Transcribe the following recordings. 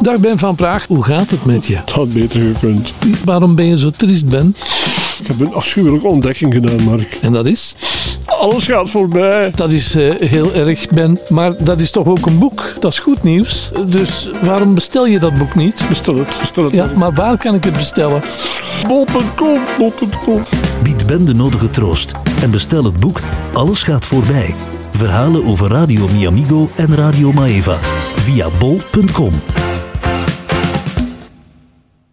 Dag Ben van Praag, hoe gaat het met je? Het had beter gekund. Waarom ben je zo triest, Ben? Ik heb een afschuwelijke ontdekking gedaan, Mark. En dat is? Alles gaat voorbij. Dat is eh, heel erg, Ben. Maar dat is toch ook een boek? Dat is goed nieuws. Dus waarom bestel je dat boek niet? Bestel het, bestel het. Ja, Mark. maar waar kan ik het bestellen? Bol.com, bol.com. Bied Ben de nodige troost en bestel het boek Alles gaat voorbij. Verhalen over Radio Miamigo en Radio Maeva via bol.com.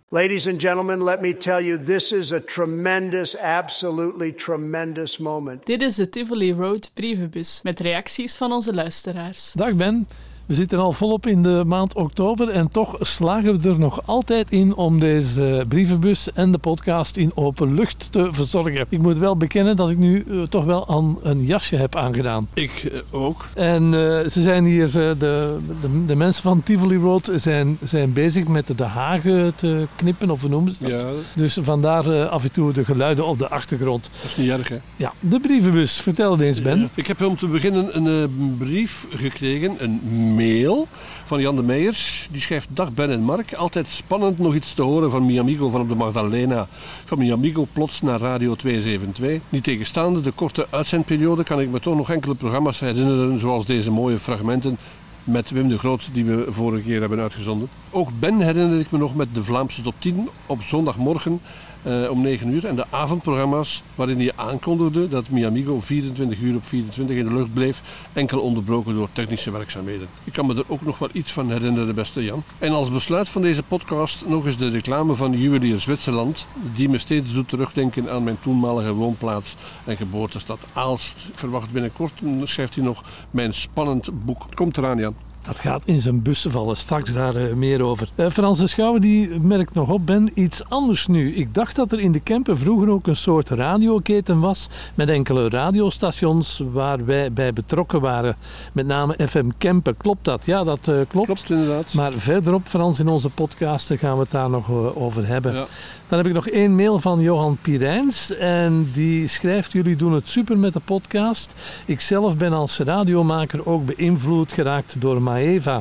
Ladies and gentlemen, let me tell you, this is a tremendous, absolutely tremendous moment. Dit is de Tivoli Road brievenbus met reacties van onze luisteraars. Dag Ben. We zitten al volop in de maand oktober en toch slagen we er nog altijd in om deze brievenbus en de podcast in open lucht te verzorgen. Ik moet wel bekennen dat ik nu eh, toch wel aan een jasje heb aangedaan. Ik eh, ook. En eh, ze zijn hier, de, de, de mensen van Tivoli Road zijn, zijn bezig met de hagen te knippen, of hoe noemen ze dat? Ja, Dus vandaar af en toe de geluiden op de achtergrond. dat is niet erg, hè? Ja, de brievenbus. Vertel het eens, Ben. Ja. Ik heb om te beginnen een brief gekregen, een mail van Jan de Meijers. Die schrijft: Dag Ben en Mark. Altijd spannend nog iets te horen van Miamigo van op de Magdalena. Van Miamigo plots naar Radio 272. Niet tegenstaande de korte uitzendperiode kan ik me toch nog enkele programma's herinneren, zoals deze mooie fragmenten met Wim de Groot die we vorige keer hebben uitgezonden. Ook Ben herinner ik me nog met de Vlaamse top 10 op zondagmorgen eh, om 9 uur. En de avondprogramma's waarin hij aankondigde dat Miamigo 24 uur op 24 in de lucht bleef, enkel onderbroken door technische werkzaamheden. Ik kan me er ook nog wel iets van herinneren, beste Jan. En als besluit van deze podcast nog eens de reclame van Juwelier Zwitserland, die me steeds doet terugdenken aan mijn toenmalige woonplaats en geboortestad Aalst. Ik verwacht binnenkort, schrijft hij nog, mijn spannend boek. Komt eraan, Jan. Dat gaat in zijn bussen vallen. Straks daar eh, meer over. Eh, Frans de Schouwer die merkt nog op, Ben, iets anders nu. Ik dacht dat er in de Kempen vroeger ook een soort radioketen was. Met enkele radiostations waar wij bij betrokken waren. Met name FM Kempen. Klopt dat? Ja, dat eh, klopt. Klopt inderdaad. Maar verderop, Frans, in onze podcasten gaan we het daar nog over hebben. Ja. Dan heb ik nog één mail van Johan Pirijns. En die schrijft: Jullie doen het super met de podcast. Ik zelf ben als radiomaker ook beïnvloed geraakt door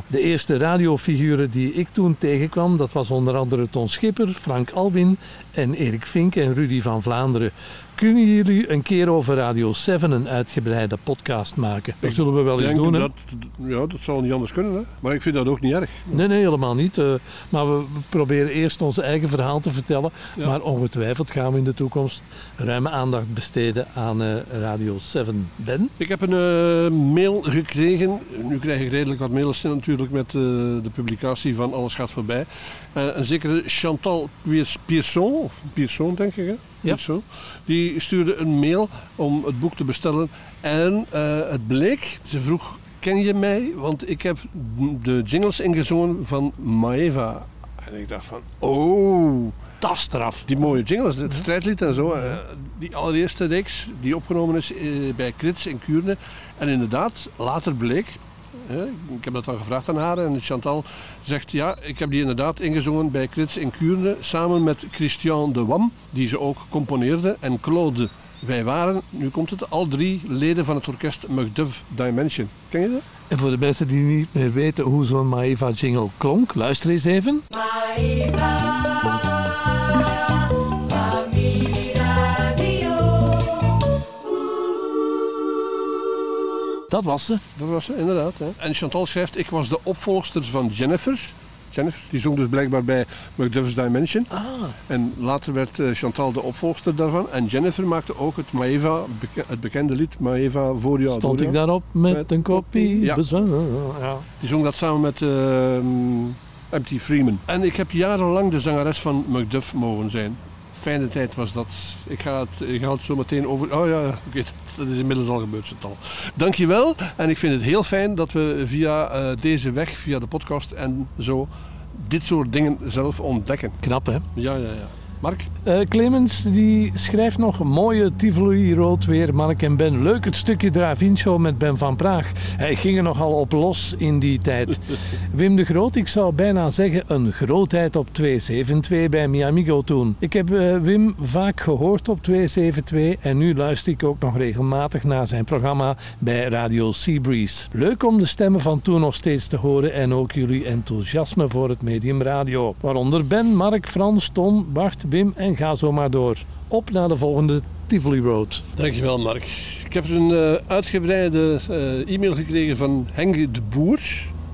De eerste radiofiguren die ik toen tegenkwam, dat was onder andere Ton Schipper, Frank Albin en Erik Vink en Rudy van Vlaanderen. Kunnen jullie een keer over Radio 7 een uitgebreide podcast maken? Dat zullen we wel eens doen. Dat, ja, dat zal niet anders kunnen. Hè? Maar ik vind dat ook niet erg. Nee, nee, helemaal niet. Eh, maar we proberen eerst ons eigen verhaal te vertellen. Ja. Maar ongetwijfeld gaan we in de toekomst ruime aandacht besteden aan eh, Radio 7. Ben? Ik heb een eh, mail gekregen. Nu krijg ik redelijk wat mails natuurlijk met de publicatie van Alles gaat voorbij. Een zekere Chantal Piers- Pierson, of Pierson denk ik hè? Ja. Die stuurde een mail om het boek te bestellen. En eh, het bleek, ze vroeg, ken je mij? Want ik heb de jingles ingezongen van Maeva. En ik dacht van, oh... Tas eraf. Die mooie jingles, het strijdlied en zo. eh, die allereerste reeks die opgenomen is eh, bij Krits in Kuurne. En inderdaad, later bleek, ik heb dat dan gevraagd aan haar en Chantal zegt ja, ik heb die inderdaad ingezongen bij Krits in Kuurne samen met Christian de Wam, die ze ook componeerde, en Claude. Wij waren, nu komt het, al drie leden van het orkest Macduff Dimension. Ken je dat? En voor de mensen die niet meer weten hoe zo'n Maeva jingle klonk, luister eens even. Dat was ze. Dat was ze, inderdaad. Hè. En Chantal schrijft, ik was de opvolgster van Jennifer. Jennifer, die zong dus blijkbaar bij Macduff's Dimension. Ah, En later werd eh, Chantal de opvolgster daarvan. En Jennifer maakte ook het Maeva, het bekende lied Maeva voor jou. stond ik daarop met, Met een kopie. Ja. Ja. Die zong dat samen met ehm M.T. Freeman. En ik heb jarenlang de zangeres van Macduff mogen zijn. Fijne tijd was dat. Ik ga het, ik ga het zo meteen over... Oh ja, oké, dat is inmiddels al gebeurd, Chantal. Dankjewel. En ik vind het heel fijn dat we via eh, deze weg, via de podcast en zo, dit soort dingen zelf ontdekken. Knap, hè? Ja, ja, ja. Mark? Uh, Clemens die schrijft nog mooie Tivoli Rood weer. Mark en Ben, leuk het stukje Dravincho met Ben van Praag. Hij ging er nogal op los in die tijd. Wim de Groot, ik zou bijna zeggen een grootheid op 272 bij Miamigo toen. Ik heb uh, Wim vaak gehoord op 272 en nu luister ik ook nog regelmatig naar zijn programma bij Radio Seabreeze. Leuk om de stemmen van toen nog steeds te horen en ook jullie enthousiasme voor het medium radio. Waaronder Ben, Mark, Frans, Ton, Bart, Wim en ga zo maar door. Op naar de volgende Tivoli Road. Dankjewel Mark. Ik heb een uh, uitgebreide uh, e-mail gekregen van Henk de Boer.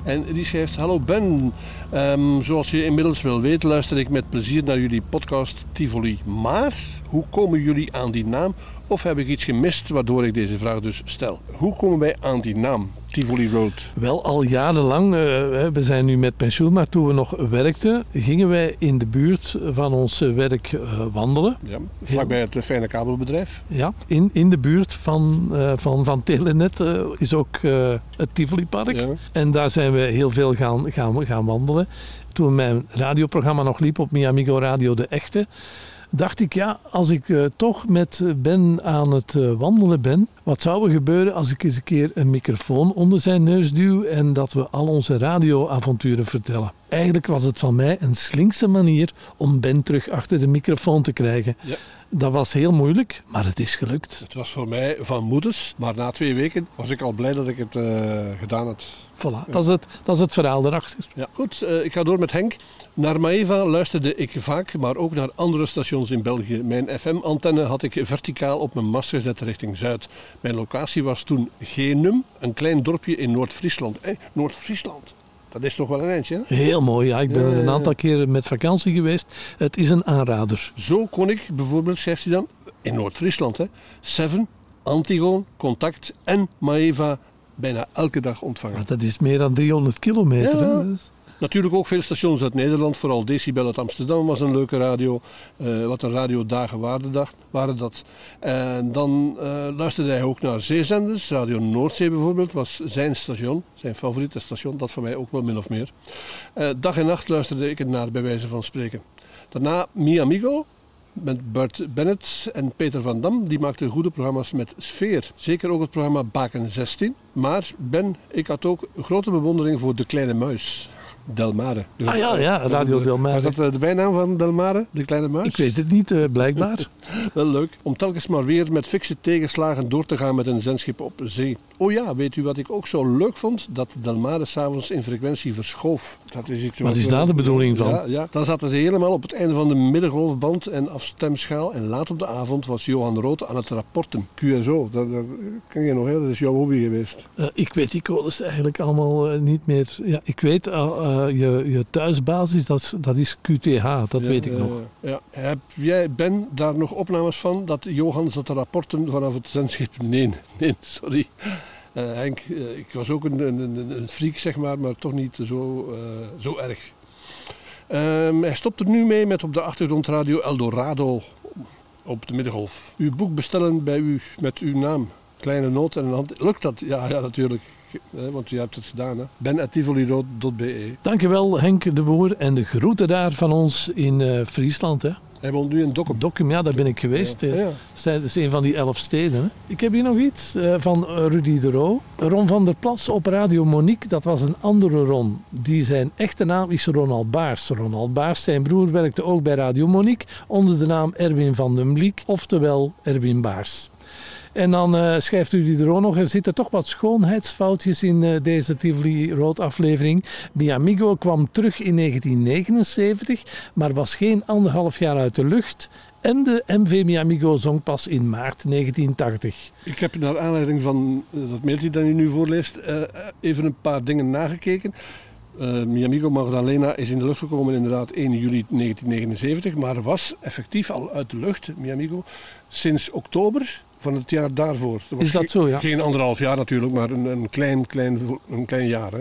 En die schrijft: Hallo Ben, um, zoals je inmiddels wel weet, luister ik met plezier naar jullie podcast Tivoli. Maar hoe komen jullie aan die naam? Of heb ik iets gemist waardoor ik deze vraag dus stel? Hoe komen wij aan die naam, Tivoli Road? Wel, al jarenlang, uh, we zijn nu met pensioen, maar toen we nog werkten, gingen wij in de buurt van ons werk uh, wandelen. Ja, vlakbij het fijne kabelbedrijf. Ja, in, in de buurt van, uh, van, van Telenet is ook het Tivoli Park. Ja. En daar zijn we heel veel gaan, gaan, gaan wandelen. Toen mijn radioprogramma nog liep op Miamigo Radio De Echte dacht ik, ja, als ik uh, toch met Ben aan het uh, wandelen ben, wat zou er gebeuren als ik eens een keer een microfoon onder zijn neus duw en dat we al onze radioavonturen vertellen? Eigenlijk was het van mij een slinkse manier om Ben terug achter de microfoon te krijgen. Ja. Dat was heel moeilijk, maar het is gelukt. Het was voor mij van moeders, maar na twee weken was ik al blij dat ik het uh, gedaan had. Voilà, ja. dat, is het, dat is het verhaal erachter. Ja, goed, uh, ik ga door met Henk. Naar Maeva luisterde ik vaak, maar ook naar andere stations in België. Mijn FM-antenne had ik verticaal op mijn mast gezet richting Zuid. Mijn locatie was toen Genum, een klein dorpje in Noord-Friesland. Eh, Noord-Friesland. Dat is toch wel een eindje, hè? Heel mooi, ja. Ik ben er een aantal keren met vakantie geweest. Het is een aanrader. Zo kon ik bijvoorbeeld, schrijft hij dan, in Noord-Friesland, hè, Seven, Antigoon, Contact en Maeva bijna elke dag ontvangen. Maar dat is meer dan 300 kilometer, ja. hè? Natuurlijk ook veel stations uit Nederland, vooral Decibel uit Amsterdam was een leuke radio. Uh, wat een radiodagen waren, waren dat. En dan uh, luisterde hij ook naar zeezenders. Radio Noordzee bijvoorbeeld was zijn station, zijn favoriete station. Dat voor mij ook wel min of meer. Uh, dag en nacht luisterde ik naar, bij wijze van spreken. Daarna Mi Amigo, met Bert Bennett en Peter van Dam. Die maakten goede programma's met sfeer. Zeker ook het programma Baken 16. Maar Ben, ik had ook grote bewondering voor De Kleine Muis. Delmare. Dus ah ja, ja, Radio Delmare. Was dat de bijnaam van Delmare, de kleine muis? Ik weet het niet, uh, blijkbaar. Wel leuk. Om telkens maar weer met fikse tegenslagen door te gaan met een zendschip op zee. Oh ja, weet u wat ik ook zo leuk vond? Dat Delmare s'avonds in frequentie verschoof. Dat is iets wat is daar de bedoeling van? Ja, ja, dan zaten ze helemaal op het einde van de middengolfband en afstemschaal. En laat op de avond was Johan Rood aan het rapporten. QSO, dat, dat ken je nog, hè? dat is jouw hobby geweest. Uh, ik weet die codes eigenlijk allemaal uh, niet meer. Ja, ik weet, uh, je, je thuisbasis, dat, dat is QTH, dat weet ik nog. Ja. Heb jij, Ben, daar nog opnames van dat Johan zat te rapporten vanaf het zendschip? Nee, nee, sorry. Uh, Henk, uh, ik was ook een, een, een, freak, zeg maar, maar toch niet zo, uh, zo erg. Um, hij stopt er nu mee met op de achtergrondradio Eldorado op de Middengolf. Uw boek bestellen bij u met uw naam. Kleine noot en een hand. Lukt dat? Ja, ja natuurlijk. Want je hebt het gedaan. Hè? ben.tivolirood.be Dankjewel Henk de Boer en de groeten daar van ons in Friesland. Hè? Hij woont nu in Dokkum. Dokkum, ja, daar ben ik geweest. Ja. Ja. Dat is een van die elf steden. Hè. Ik heb hier nog iets uh, van Rudy de Roo. Ron van der Plas op Radio Monique, dat was een andere Ron. Die zijn echte naam is Ronald Baars. Ronald Baars, zijn broer, werkte ook bij Radio Monique onder de naam Erwin van den Bliek, oftewel Erwin Baars. En dan uh, schrijft u er ook nog, er zitten toch wat schoonheidsfoutjes in uh, deze Tivoli Road aflevering. Miamigo kwam terug in 1979, maar was geen anderhalf jaar uit de lucht. En de MV Miamigo zong pas in maart 1980. Ik heb naar aanleiding van uh, dat mailtje dat u nu voorleest, even een paar dingen nagekeken. Uh, Miamigo Magdalena is in de lucht gekomen inderdaad 1 juli 1979, maar was effectief al uit de lucht, Miamigo, sinds oktober van het jaar daarvoor. Is dat zo, ja? Geen anderhalf jaar natuurlijk, maar een, een, klein, klein, een klein jaar. Hè.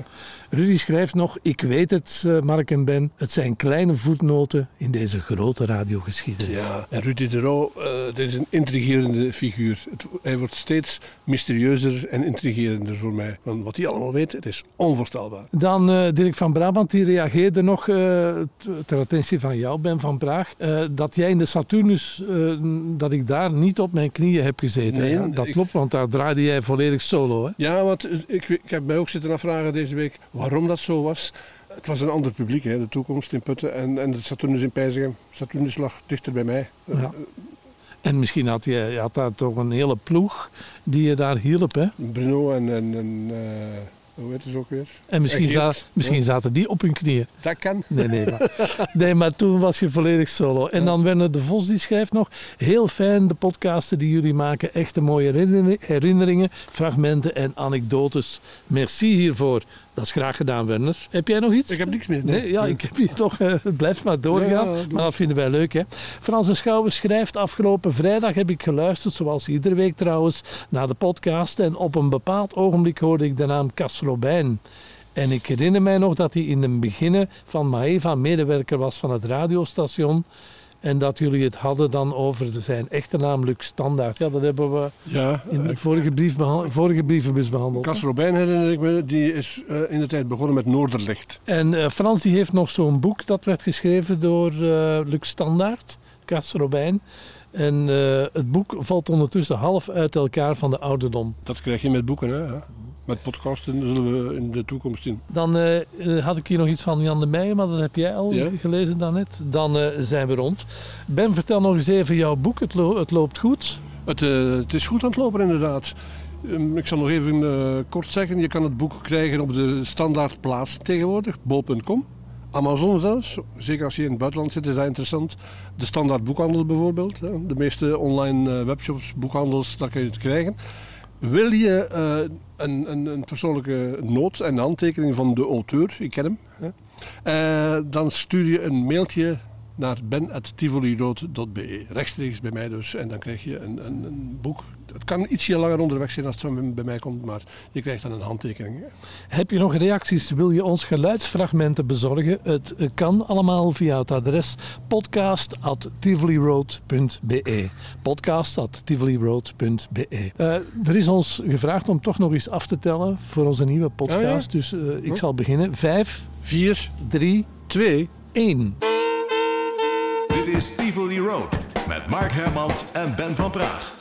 Rudy schrijft nog, ik weet het, eh, Mark en Ben, het zijn kleine voetnoten in deze grote radiogeschiedenis. Ja, en Rudy de Roo, dit is een intrigerende figuur. Het, hij wordt steeds mysterieuzer en intrigerender voor mij. Want wat hij allemaal weet, het is onvoorstelbaar. Dan eh, Dirk van Brabant, die reageerde nog ter attentie van jou, Ben van Praag, dat jij in de Saturnus, dat ik daar niet op mijn knieën heb gezeten. Nee, Ja, dat ik- klopt, want daar draaide jij volledig solo. Hè? Ja, want ik, ik heb mij ook zitten afvragen deze week waarom dat zo was. Het was een ander publiek, hè, de toekomst in Putten en, en Saturnus in Pijzingen. Saturnus lag dichter bij mij. Eh, Ja. En misschien had je, je had daar toch een hele ploeg die je daar hielp. Hè? Bruno en, en, en eh, hoe heet het ook weer? En misschien, En Geert, za- misschien zaten die op hun knieën. Dat kan. Nee, nee, maar, nee, maar toen was je volledig solo. En dan Werner de Vos die schrijft nog... Heel fijn de podcasten die jullie maken. Echte mooie herinner- herinneringen, fragmenten en anekdotes. Merci hiervoor. Dat is graag gedaan, Werner. Heb jij nog iets? Ik heb niks meer. Nee, ja, ik heb hier nog... het blijft maar doorgaan. Ja, maar dat vinden wij leuk, hè. Frans en Schouwen schrijft... Afgelopen vrijdag heb ik geluisterd, zoals iedere week trouwens... naar de podcast. En op een bepaald ogenblik hoorde ik de naam Cas Robijn. En ik herinner mij nog dat hij in het begin van Maeva medewerker was van het radiostation. En dat jullie het hadden dan over zijn echte naam Luc Standaard. Ja, dat hebben we Ja, in de eh, vorige, brief vorige brievenbus behandeld. Cas Robijn herinner ik me, die is eh, in de tijd begonnen met Noorderlicht. En eh, Frans die heeft nog zo'n boek dat werd geschreven door Luc Standaard, Cas Robijn. En het boek valt ondertussen half uit elkaar van de ouderdom. Dat krijg je met boeken, hè. ja. Met podcasten zullen we in de toekomst in. Dan eh, eh, had ik hier nog iets van Jan de Meijer, maar dat heb jij al Ja. gelezen daarnet. Dan eh, zijn we rond. Ben, vertel nog eens even jouw boek. Het, lo- het loopt goed. Het, het is goed aan het lopen inderdaad. Ehm, Ik zal nog even kort zeggen, je kan het boek krijgen op de standaardplaats tegenwoordig, bol.com. Amazon zelfs, zeker als je in het buitenland zit is dat interessant. De standaard boekhandel bijvoorbeeld, hè. de meeste online webshops, boekhandels, daar kun je het krijgen. Wil je een, een, een persoonlijke noot en handtekening van de auteur, ik ken hem, hè, eh, dan stuur je een mailtje naar ben.tivolirood.be. Rechtstreeks bij mij dus. En dan krijg je een, een, een boek. Het kan ietsje langer onderweg zijn als het bij mij komt, maar je krijgt dan een handtekening. Heb je nog reacties? Wil je ons geluidsfragmenten bezorgen? Het eh, kan allemaal via het adres podcast.tivoliroad.be podcast.tivoliroad.be Eh, Er is ons gevraagd om toch nog eens af te tellen voor onze nieuwe podcast. Dus eh, ik Oh. zal beginnen. 5, 4, 3, 2, 1. Dit is Tivoli Road met Mark Hermans en Ben van Praag.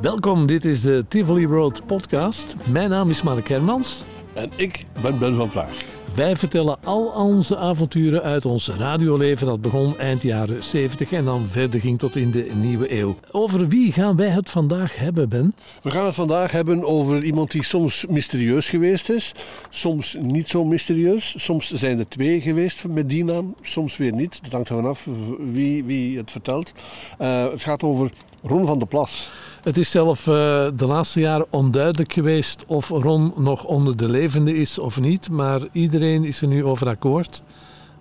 Welkom, dit is de Tivoli Road podcast. Mijn naam is Mark Hermans. en ik ben Ben van Praag. Wij vertellen al onze avonturen uit ons radioleven dat begon eind jaren 70 en dan verder ging tot in de nieuwe eeuw. Over wie gaan wij het vandaag hebben, Ben? We gaan het vandaag hebben over iemand die soms mysterieus geweest is, soms niet zo mysterieus. Soms zijn er twee geweest met die naam, soms weer niet. Dat hangt er vanaf wie, wie het vertelt. Eh, het gaat over Ron van de Plas. Het is zelf eh, de laatste jaren onduidelijk geweest of Ron nog onder de levende is of niet, maar iedereen is er nu over akkoord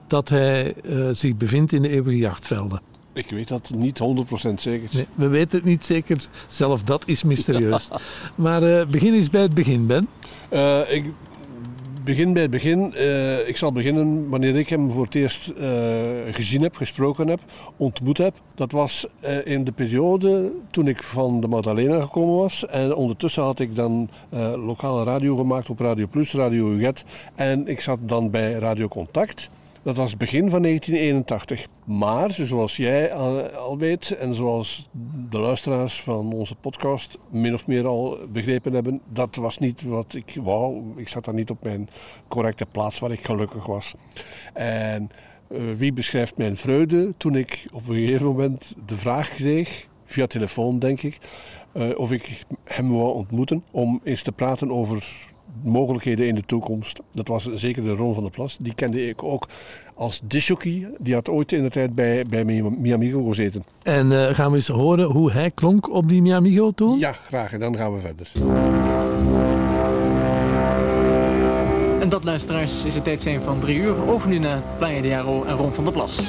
dat hij eh, zich bevindt in de eeuwige jachtvelden. Ik weet dat niet 100% zeker. Nee, we weten het niet zeker, zelf dat is mysterieus. maar eh, begin eens bij het begin, Ben. Ik begin bij het begin. Eh, ik zal beginnen wanneer ik hem voor het eerst eh, gezien heb, gesproken heb, ontmoet heb. Dat was eh, in de periode toen ik van de Magdalena gekomen was. En ondertussen had ik dan lokale radio gemaakt op Radio Plus, Radio Uget. En ik zat dan bij Radio Contact. Dat was begin van 1981. Maar, zoals jij al, weet en zoals de luisteraars van onze podcast min of meer al begrepen hebben, dat was niet wat ik wou. Ik zat daar niet op mijn correcte plaats waar ik gelukkig was. En eh, wie beschrijft mijn vreugde toen ik op een gegeven moment de vraag kreeg, via telefoon denk ik, eh, of ik hem wou ontmoeten om eens te praten over mogelijkheden in de toekomst. Dat was zeker de Ron van der Plas. Die kende ik ook als disjockey. Die had ooit in de tijd bij, bij Miamigo gezeten. En eh, gaan we eens horen hoe hij klonk op die Miamigo toen? Ja, graag. En dan gaan we verder. En dat, luisteraars, is het tijd zijn van drie uur. Over nu naar Playa de Jaro en Ron van der Plas.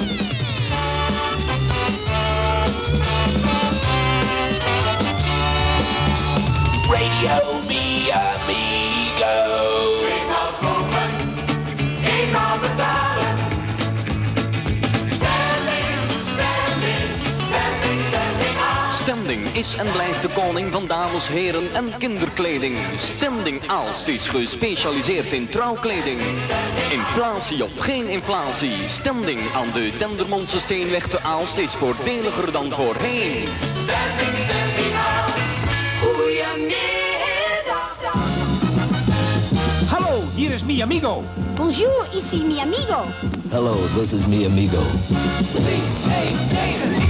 Radio me amigo. Eenmaal kopen, eenmaal betalen. Stelling, stelling, stelling, stelling aan. Standing is en blijft de koning van dames, heren en kinderkleding. Standing Aalst is gespecialiseerd in trouwkleding. Inflatie of geen inflatie. Standing aan de Dendermondse Steenweg te Aalst is voordeliger dan voorheen. Stelling aan. Goedemiddag. Hallo, hier is mi amigo. Bonjour, ici mi amigo. Hello, this is me amigo. Michela,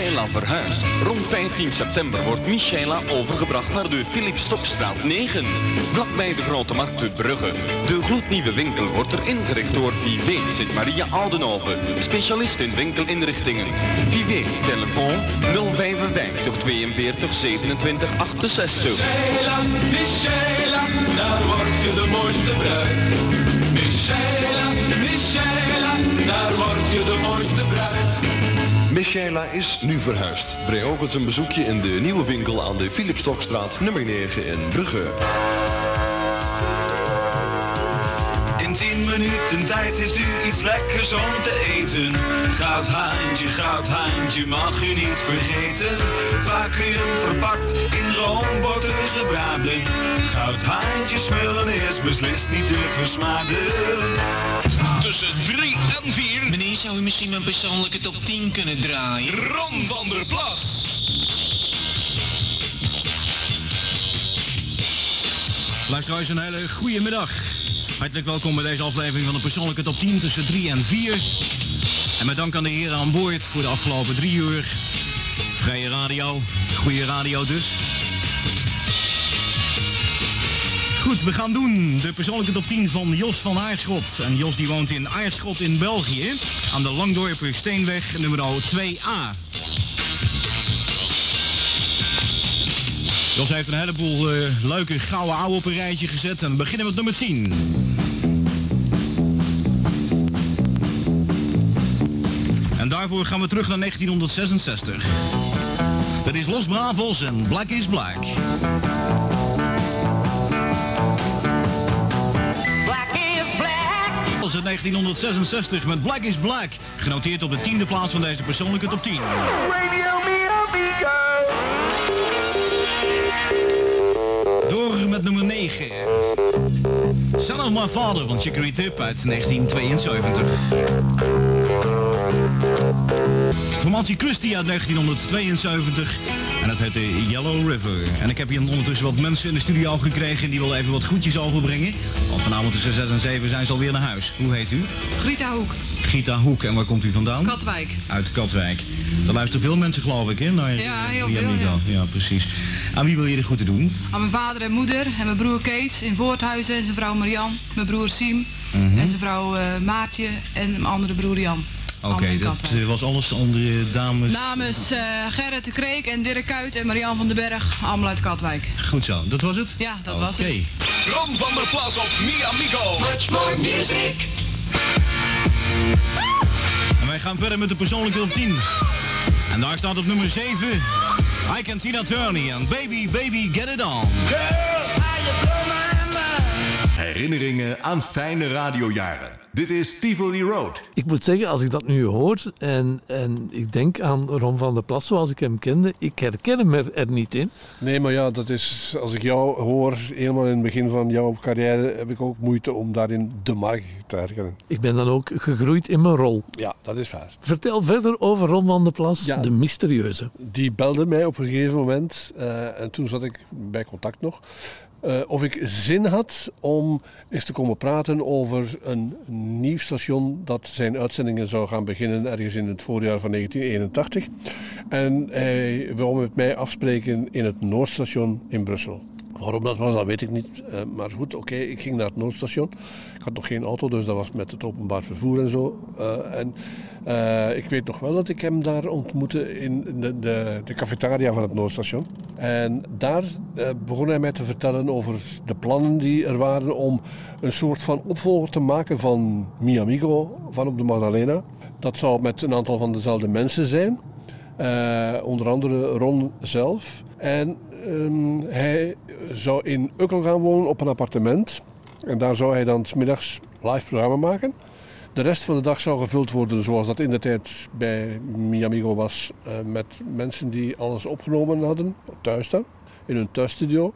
Michela verhuist. Rond 15 september wordt Michela overgebracht naar de Philip Stokstraat 9. Vlakbij de Grote Markt te Brugge. De gloednieuwe winkel wordt er ingericht door Vivé Sint-Maria Oudenhoven. Specialist in winkelinrichtingen. Vivé, telefoon 055 42 27 68. Michela, Michela, daar word je de mooiste bruid. Michela, Michela, daar word je de mooiste bruid. Michaela is nu verhuisd. Breng ook eens een bezoekje in de nieuwe winkel aan de Philipstokstraat nummer 9 in Brugge. In 10 minuten tijd heeft u iets lekkers om te eten. Goudhaantje, goudhaantje mag u niet vergeten. Vacuüm verpakt, in roomboter gebraden. Goudhaantje smullen is beslist niet te versmaden. Tussen 3 en 4. Meneer, zou u misschien mijn persoonlijke top 10 kunnen draaien? Ron van der Plas. Luisteraars, een hele goede middag. Hartelijk welkom bij deze aflevering van de persoonlijke top 10 tussen 3 en 4. En met dank aan de heren aan boord voor de afgelopen drie uur. Vrije radio, goede radio dus. Goed, we gaan doen de persoonlijke top 10 van Jos van Aarschot. En Jos die woont in Aarschot in België, aan de Langdorper Steenweg nummer 2A. Jos heeft een heleboel eh, leuke gouden ouwe op een rijtje gezet. En we beginnen met nummer 10. En daarvoor gaan we terug naar 1966. Dat is Los Bravos en Black is. Black uit 1966 met Black is Black. Genoteerd op de tiende plaats van deze persoonlijke top 10. Radio me amigo. Door met nummer 9. Son of My Father van Chicory Tip uit 1972. Formatie Christie uit 1972. En dat heette Yellow River. En ik heb hier ondertussen wat mensen in de studio gekregen die willen even wat groetjes overbrengen. Want vanavond tussen 6 en 7 zijn ze alweer naar huis. Hoe heet u? Grita Hoek, Gita Hoek. En waar komt u vandaan? Katwijk. Uit Katwijk. Daar luisteren veel mensen geloof ik, hè? Naar Ja, heel veel, ja. Ja, precies. Aan wie wil je de groeten doen? Aan mijn vader en moeder en mijn broer Kees in Voorthuizen en zijn vrouw Marian. Mijn broer Siem Mhm. en zijn vrouw eh, Maartje en mijn andere broer Jan. Oké, dat eh, was alles andere dames. Namens eh, Gerrit de Kreek en Dirk Kuyt en Marian van den Berg, allemaal uit Katwijk. Goed zo, dat was het? Ja, dat was het. Oké. Ron van der Plas op Mi Amigo. Much more music. En wij gaan verder met de persoonlijke top 10. En daar staat op nummer 7... I Can Tina Turner en Baby Baby Get It On. Herinneringen aan fijne radiojaren. Dit is Tivoli Road. Ik moet zeggen, als ik dat nu hoor en, en ik denk aan Ron van der Plas zoals ik hem kende, ik herken hem er, er niet in. Nee, maar ja, dat is, als ik jou hoor, helemaal in het begin van jouw carrière, heb ik ook moeite om daarin de markt te herkennen. Ik ben dan ook gegroeid in mijn rol. Ja, dat is waar. Vertel verder over Ron van der Plas, Ja. de mysterieuze. Die belde mij op een gegeven moment, eh, en toen zat ik bij contact nog, eh, of ik zin had om eens te komen praten over een nieuw station dat zijn uitzendingen zou gaan beginnen ergens in het voorjaar van 1981. En hij wou met mij afspreken in het Noordstation in Brussel. Waarom dat was, dat weet ik niet. Eh, maar goed, oké, ik ging naar het Noordstation. Ik had nog geen auto, dus dat was met het openbaar vervoer en zo. Eh, en eh, ik weet nog wel dat ik hem daar ontmoette in de, de, de cafetaria van het Noordstation. En daar begon hij mij te vertellen over de plannen die er waren om een soort van opvolger te maken van Mi Amigo van op de Magdalena. Dat zou met een aantal van dezelfde mensen zijn. Onder andere Ron zelf. En ehm, hij zou in Ukkel gaan wonen op een appartement. En daar zou hij dan middags live programma maken. De rest van de dag zou gevuld worden zoals dat in de tijd bij Miamigo was. eh, met mensen die alles opgenomen hadden, thuis dan, in hun thuisstudio.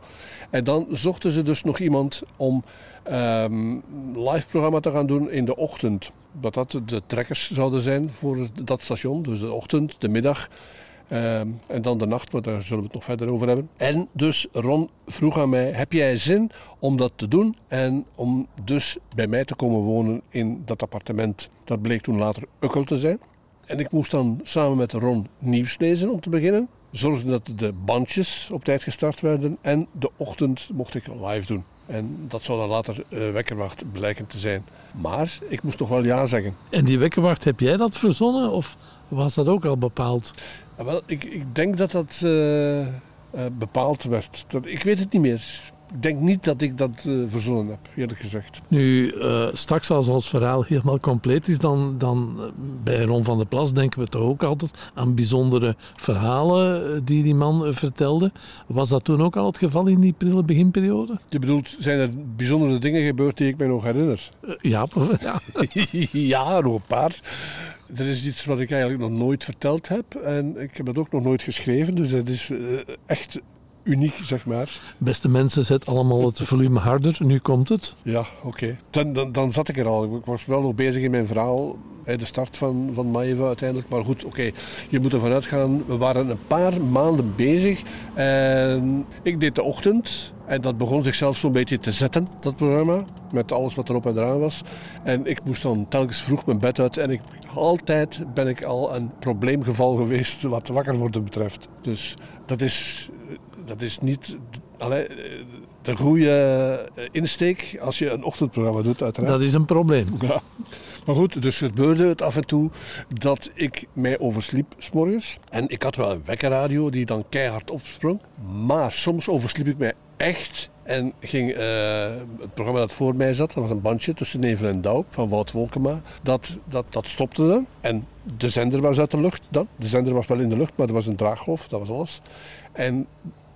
En dan zochten ze dus nog iemand om ehm live programma te gaan doen in de ochtend. Dat dat de trekkers zouden zijn voor dat station. Dus de ochtend, de middag ehm, en dan de nacht, maar daar zullen we het nog verder over hebben. En dus Ron vroeg aan mij, heb jij zin om dat te doen? En om dus bij mij te komen wonen in dat appartement. Dat bleek toen later Ukkel te zijn. En ik moest dan samen met Ron nieuws lezen om te beginnen. Zorgen dat de bandjes op tijd gestart werden. En de ochtend mocht ik live doen. En dat zou dan later eh, wekkerwacht blijken te zijn. Maar ik moest toch wel ja zeggen. En die wekkerwacht, heb jij dat verzonnen of was dat ook al bepaald? Ja, wel, ik, ik denk dat dat eh, eh, bepaald werd. Dat, ik weet het niet meer. Ik denk niet dat ik dat eh, verzonnen heb, eerlijk gezegd. Nu, straks als ons verhaal helemaal compleet is, dan, dan bij Ron van der Plas denken we toch ook altijd aan bijzondere verhalen die die man vertelde. Was dat toen ook al het geval in die prille beginperiode? Je bedoelt, zijn er bijzondere dingen gebeurd die ik mij nog herinner? Ja, ja. ja, nog een paar. Er is iets wat ik eigenlijk nog nooit verteld heb. En ik heb dat ook nog nooit geschreven. Dus dat is eh, echt uniek, zeg maar. Beste mensen, zet allemaal het volume harder. Nu komt het. Ja, oké. Dan, dan, dan zat ik er al. Ik was wel nog bezig in mijn verhaal. Bij de start van, van Maeva uiteindelijk. Maar goed, oké. Je moet ervan uitgaan. We waren een paar maanden bezig. En ik deed de ochtend. En dat begon zichzelf zo'n beetje te zetten, dat programma. Met alles wat erop en eraan was. En ik moest dan telkens vroeg mijn bed uit. En ik, altijd ben ik al een probleemgeval geweest wat wakker worden betreft. Dus dat is, dat is niet... Allee, de goede insteek als je een ochtendprogramma doet, uiteraard. Dat is een probleem. Ja. Maar goed, dus gebeurde het af en toe dat ik mij oversliep s'morgens. En ik had wel een wekkerradio die dan keihard opsprong. Maar soms oversliep ik mij echt en ging eh, het programma dat voor mij zat, dat was een bandje tussen Nevel en Douw van Wout Wolkema, dat, dat, dat stopte dan. En de zender was uit de lucht dan. De zender was wel in de lucht, maar er was een draaggolf, dat was alles. En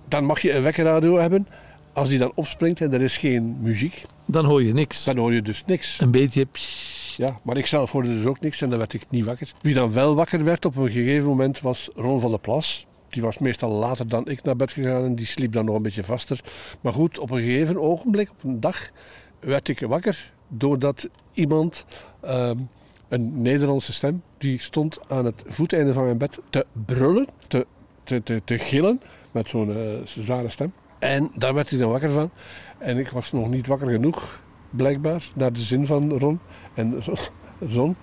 dan mag je een wekkerradio hebben. Als die dan opspringt en er is geen muziek, Dan hoor je niks. dan hoor je dus niks. Een beetje... Ja, maar ik zelf hoorde dus ook niks en dan werd ik niet wakker. Wie dan wel wakker werd op een gegeven moment was Ron van der Plas. Die was meestal later dan ik naar bed gegaan en die sliep dan nog een beetje vaster. Maar goed, op een gegeven ogenblik, op een dag, werd ik wakker doordat iemand, ehm, een Nederlandse stem, die stond aan het voeteinde van mijn bed te brullen, te, te, te, te gillen met zo'n eh, zware stem. En daar werd hij dan wakker van. En ik was nog niet wakker genoeg, blijkbaar, naar de zin van Ron. En Ron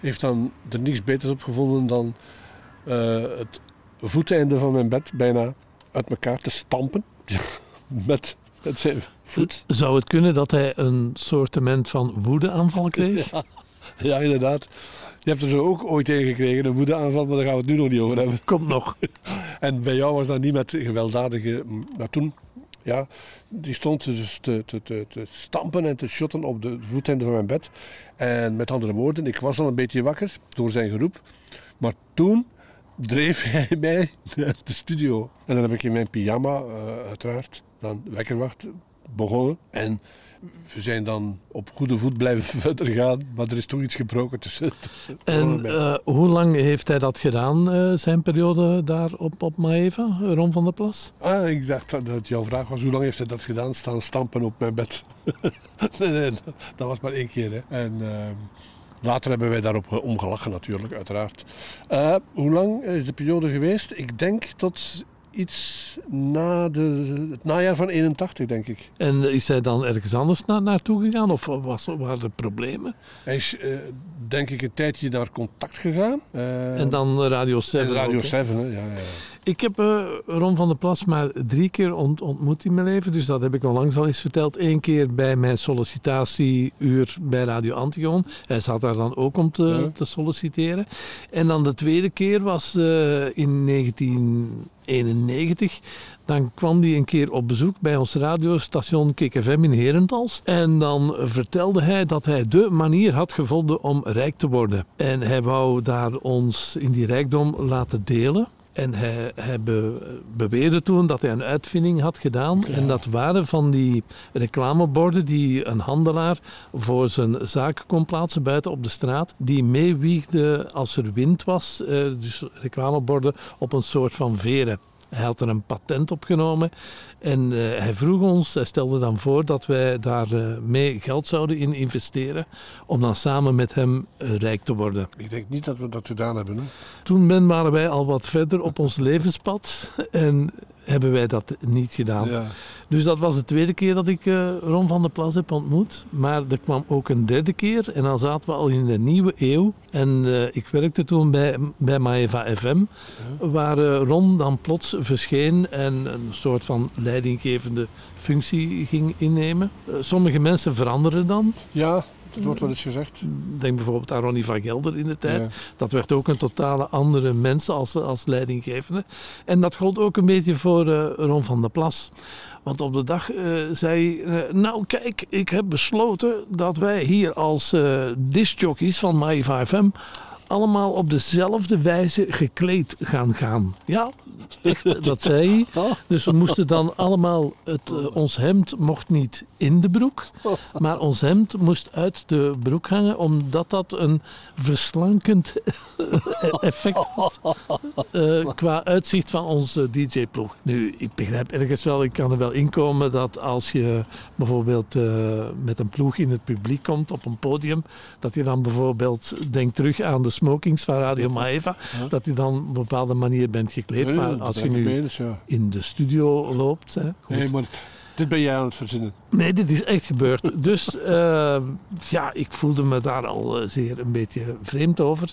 heeft dan er niets beters op gevonden dan eh, het voeteinde van mijn bed bijna uit elkaar te stampen. met, met zijn voet. Zou het kunnen dat hij een soortement van woedeaanval kreeg? Ja, ja, inderdaad. Je hebt er zo ook ooit een gekregen, een woedeaanval, maar daar gaan we het nu nog niet over hebben. Komt nog. En bij jou was dat niet met gewelddadige... Maar toen, ja, die stond dus te, te, te, te stampen en te shotten op de voeteinde van mijn bed. En met andere woorden, ik was al een beetje wakker door zijn geroep. Maar toen dreef hij mij naar de studio. En dan heb ik in mijn pyjama, eh, uiteraard, dan wekkerwacht begonnen. En we zijn dan op goede voet blijven verder gaan, maar er is toch iets gebroken tussen. tussen En eh, hoe lang heeft hij dat gedaan, eh, zijn periode daar op, op Maeva, Ron van der Plas? Ah, ik dacht dat, dat jouw vraag was, hoe lang heeft hij dat gedaan? Staan stampen op mijn bed. nee, nee, dat, dat was maar één keer. Hè. En ehm, later hebben wij daarop omgelachen natuurlijk, uiteraard. Eh, hoe lang is de periode geweest? Ik denk tot iets na de, het najaar van 81, denk ik. En is hij dan ergens anders naartoe gegaan of was, waren er problemen? Hij is, eh, denk ik, een tijdje naar contact gegaan. Eh, en dan Radio 7. Radio 7, hè? Ja, ja. Ik heb uh, Ron van der Plas maar drie keer ontmoet in mijn leven, dus dat heb ik al langs al eens verteld. Eén keer bij mijn sollicitatieuur bij Radio Antigon. Hij zat daar dan ook om te, te solliciteren. En dan de tweede keer was in 19... 1991, dan kwam hij een keer op bezoek bij ons radiostation KKFM in Herentals. En dan vertelde hij dat hij de manier had gevonden om rijk te worden. En hij wou daar ons in die rijkdom laten delen. En hij, hij be- beweerde toen dat hij een uitvinding had gedaan. En dat waren van die reclameborden die een handelaar voor zijn zaak kon plaatsen buiten op de straat. Die meewiegde als er wind was. eh, dus reclameborden op een soort van veren. Hij had er een patent op genomen en eh, hij vroeg ons, hij stelde dan voor dat wij daar eh, mee geld zouden in investeren om dan samen met hem eh, rijk te worden. Ik denk niet dat we dat gedaan hebben. Hè? Toen ben, waren wij al wat verder op ons levenspad en hebben wij dat niet gedaan. Ja. Dus dat was de tweede keer dat ik eh, Ron van der Plas heb ontmoet. Maar er kwam ook een derde keer en dan zaten we al in de nieuwe eeuw. En eh, ik werkte toen bij, bij Maeva FM, waar eh, Ron dan plots verscheen en een soort van leidinggevende functie ging innemen. Sommige mensen veranderen dan. Ja, dat wordt wel eens gezegd. Denk bijvoorbeeld aan Ronnie van Gelder in de tijd. Ja. Dat werd ook een totale andere mens als, als leidinggevende. En dat gold ook een beetje voor eh, Ron van der Plas. Want op de dag eh, zei hij, eh, nou kijk, ik heb besloten dat wij hier als eh discjockeys van My FM allemaal op dezelfde wijze gekleed gaan gaan. Ja, echt, dat zei hij. Dus we moesten dan allemaal, het, eh, ons hemd mocht niet in de broek, maar ons hemd moest uit de broek hangen, omdat dat een verslankend effect had eh, qua uitzicht van onze DJ-ploeg. Nu, ik begrijp ergens wel, ik kan er wel inkomen dat als je bijvoorbeeld eh, met een ploeg in het publiek komt op een podium, dat je dan bijvoorbeeld denkt terug aan de smokings van Radio Maeva, dat je dan op een bepaalde manier bent gekleed. Maar als je nu ja. in de studio loopt, hè, goed. Nee, maar dit ben jij aan het verzinnen. Nee, dit is echt gebeurd. Dus eh, ja, ik voelde me daar al eh, zeer een beetje vreemd over.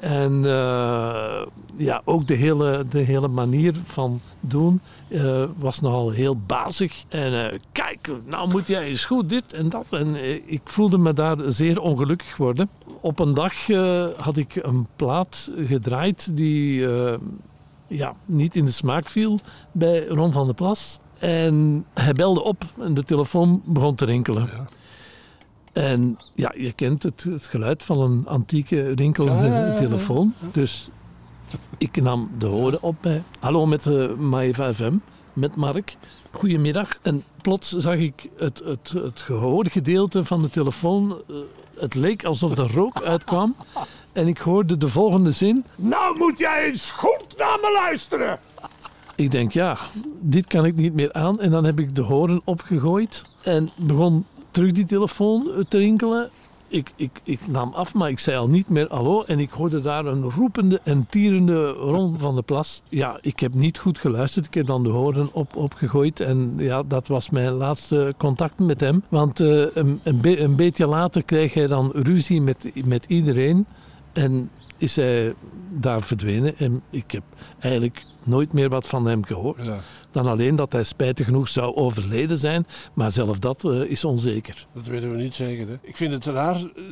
En eh, ja, ook de hele, de hele manier van doen eh, was nogal heel bazig. En kijk, nou moet jij eens goed dit en dat. En ik voelde me daar zeer ongelukkig worden. Op een dag had ik een plaat gedraaid die ja, niet in de smaak viel bij Ron van der Plas. En hij belde op en de telefoon begon te rinkelen. En ja, je kent het, het geluid van een antieke rinkelende Ja, ja, ja, ja. telefoon. Dus ik nam de horen op bij Hallo met uh, Maeva FM, met Mark. Goedemiddag. En plots zag ik het, het, het gehoorde gedeelte van de telefoon. eh, het leek alsof er rook uitkwam. En ik hoorde de volgende zin. Nou moet jij eens goed naar me luisteren. Ik denk, ja, dit kan ik niet meer aan. En dan heb ik de horen opgegooid en begon terug die telefoon te rinkelen. Ik, ik, ik nam af, maar ik zei al niet meer hallo. En ik hoorde daar een roepende en tierende Ron van de Plas. Ja, ik heb niet goed geluisterd. Ik heb dan de horen op, opgegooid. En ja, dat was mijn laatste contact met hem. Want eh, een, een, be- een beetje later kreeg hij dan ruzie met, met iedereen. En is hij daar verdwenen. En ik heb eigenlijk nooit meer wat van hem gehoord. Ja. Dan alleen dat hij spijtig genoeg zou overleden zijn. Maar zelf dat eh, is onzeker. Dat weten we niet zeker. Hè? Ik vind het raar. eh,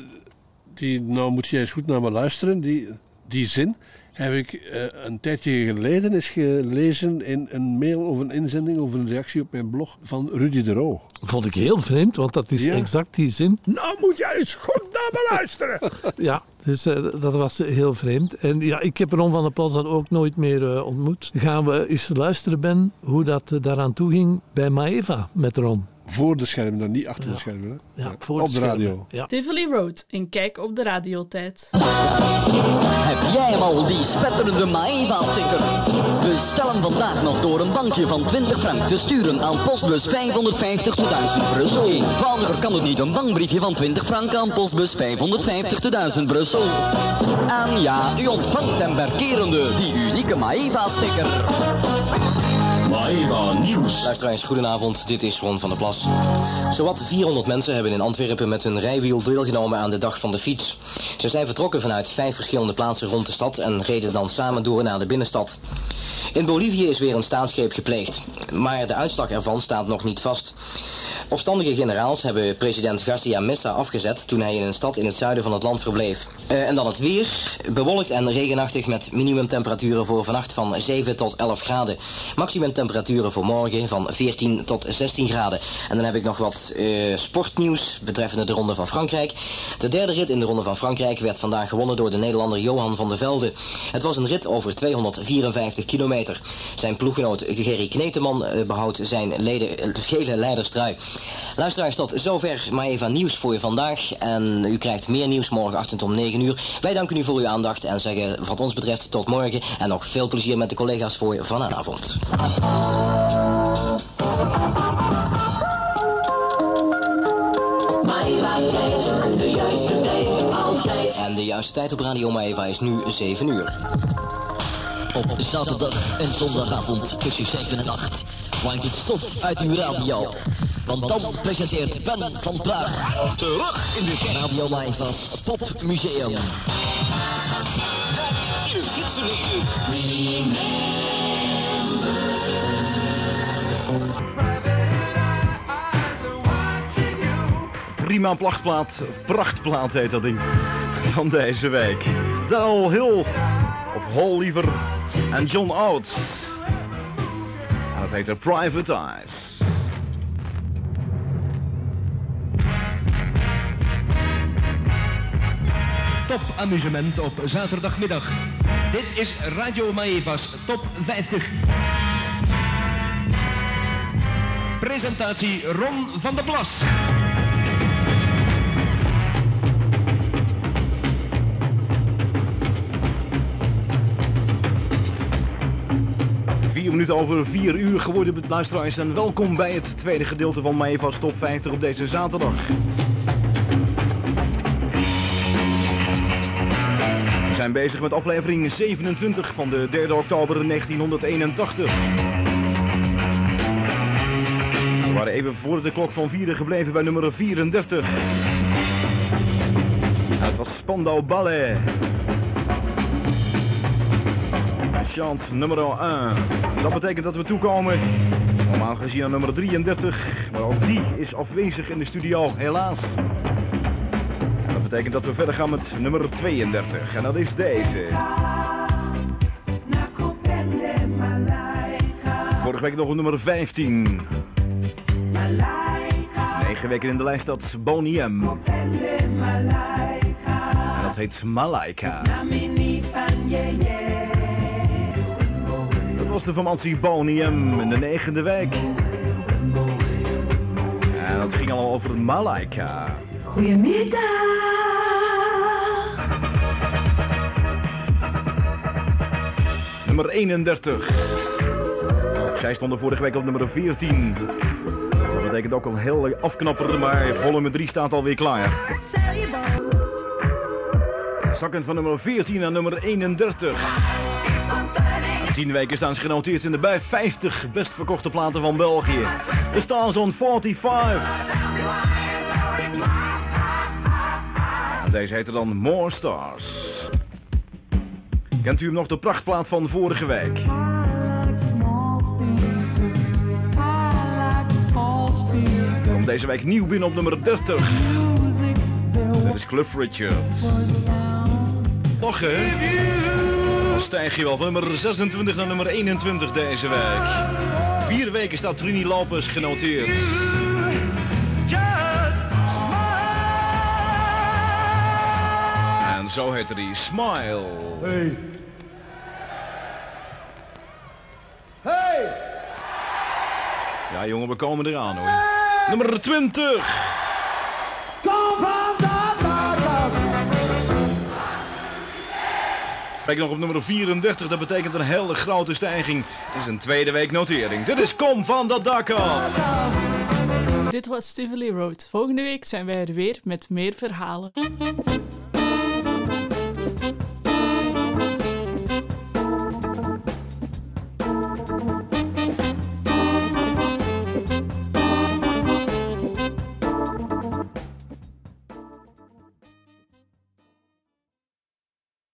Die, nou moet jij eens goed naar me luisteren. Die, die zin heb ik eh, een tijdje geleden eens gelezen in een mail of een inzending of een reactie op mijn blog van Rudy de Roo. Vond ik heel vreemd, want dat is Ja. exact die zin. Nou moet jij eens goed naar me luisteren. ja, dus eh, dat was heel vreemd. En ja, ik heb Ron van der Plas dan ook nooit meer eh, ontmoet. Gaan we eens luisteren, Ben, hoe dat eh, daaraan toe ging bij Maeva met Ron. Voor de schermen, dan niet achter de schermen. Hè? Ja, voor op de de radio. Ja. Tivoli Road in Kijk op de radiotijd. Heb jij hem al, die spetterende Maeva-sticker? Bestel hem vandaag nog door een bankje van 20 frank te sturen aan postbus 550 te 1000 Brussel. Eenvoudiger kan het niet, een bankbriefje van 20 frank aan postbus 550 te 1000 Brussel. En ja, u ontvangt hem per kerende, die unieke Maeva-sticker. Maeva goedenavond. Dit is Ron van der Plas. Zowat 400 mensen hebben in Antwerpen met hun rijwiel deelgenomen aan de Dag van de Fiets. Ze zijn vertrokken vanuit vijf verschillende plaatsen rond de stad en reden dan samen door naar de binnenstad. In Bolivie is weer een staatsgreep gepleegd, maar de uitslag ervan staat nog niet vast. Opstandige generaals hebben president Garcia Mesa afgezet toen hij in een stad in het zuiden van het land verbleef. Eh, en dan het weer. Bewolkt en regenachtig met minimumtemperaturen voor vannacht van 7 tot 11 graden. Maximumtemperaturen voor morgen van 14 tot 16 graden. En dan heb ik nog wat eh, sportnieuws betreffende de Ronde van Frankrijk. De derde rit in de Ronde van Frankrijk werd vandaag gewonnen door de Nederlander Johan van der Velde. Het was een rit over 254 kilometer. Zijn ploeggenoot Gerry Kneteman eh, behoudt zijn leden, eh, gele leiderstrui. Luisteraars, tot zover maar even nieuws voor je vandaag. En u krijgt meer nieuws morgenochtend om 9 uur. Wij danken u voor uw aandacht en zeggen wat ons betreft tot morgen. En nog veel plezier met de collega's voor vanavond. En de juiste tijd op Radio Maeva is nu 7 uur. Op zaterdag en zondagavond tussen 7 en 8 waait het stof uit uw radio. Want dan presenteert Ben van Praag terug in de Radio Maivas Popmuseum. In het Prima plachtplaat, prachtplaat heet dat ding. Van deze week. Daryl Hill, of Hall liever, en John Oates. En dat heet er Private Eyes. Top amusement op zaterdagmiddag. Dit is Radio Maevas Top 50. Presentatie Ron van der Plas. Minuten over vier uur geworden, luisteraars. En welkom bij het tweede gedeelte van Maevas Top 50 op deze zaterdag. We zijn bezig met aflevering 27 van de 3 oktober 1981. We waren even voor de klok van vieren gebleven bij nummer 34. En het was Spandau Ballet. Chance nummer 1. Dat betekent dat we toekomen, normaal gezien aan nummer 33. Maar ook die is afwezig in de studio, helaas. Dat betekent dat we verder gaan met nummer 32. En dat is deze. Vorige week nog op nummer 15. 9 weken in de lijst dat Boney M. En dat heet Malaika. Was de formatie Boney M in de negende week. En dat ging al over Malaika. Goedemiddag. Nummer 31. Zij stonden vorige week op nummer 14. Dat betekent ook al heel afknapper, maar volume 3 staat alweer klaar. Zakkend van nummer 14 naar nummer 31. Na 10 weken staan ze genoteerd in de bij 50 best verkochte platen van België. De Stars on 45. En Deze heette dan More Stars. Kent u hem nog de prachtplaat van vorige week? Komt deze week nieuw binnen op nummer 30. Dat is Cliff Richard. Nog hè? Stijg je wel van nummer 26 naar nummer 21 deze week. Vier weken staat Trini Lopez genoteerd. En zo heette die Smile. Hey. Hey. Ja jongen, we komen eraan hoor. Nummer 20. Kijk nog op nummer 34, dat betekent een hele grote stijging. Dat is een tweede week notering. Dit is Kom van dat dak. Dit was Tivoli Road. Volgende week zijn wij er weer met meer verhalen.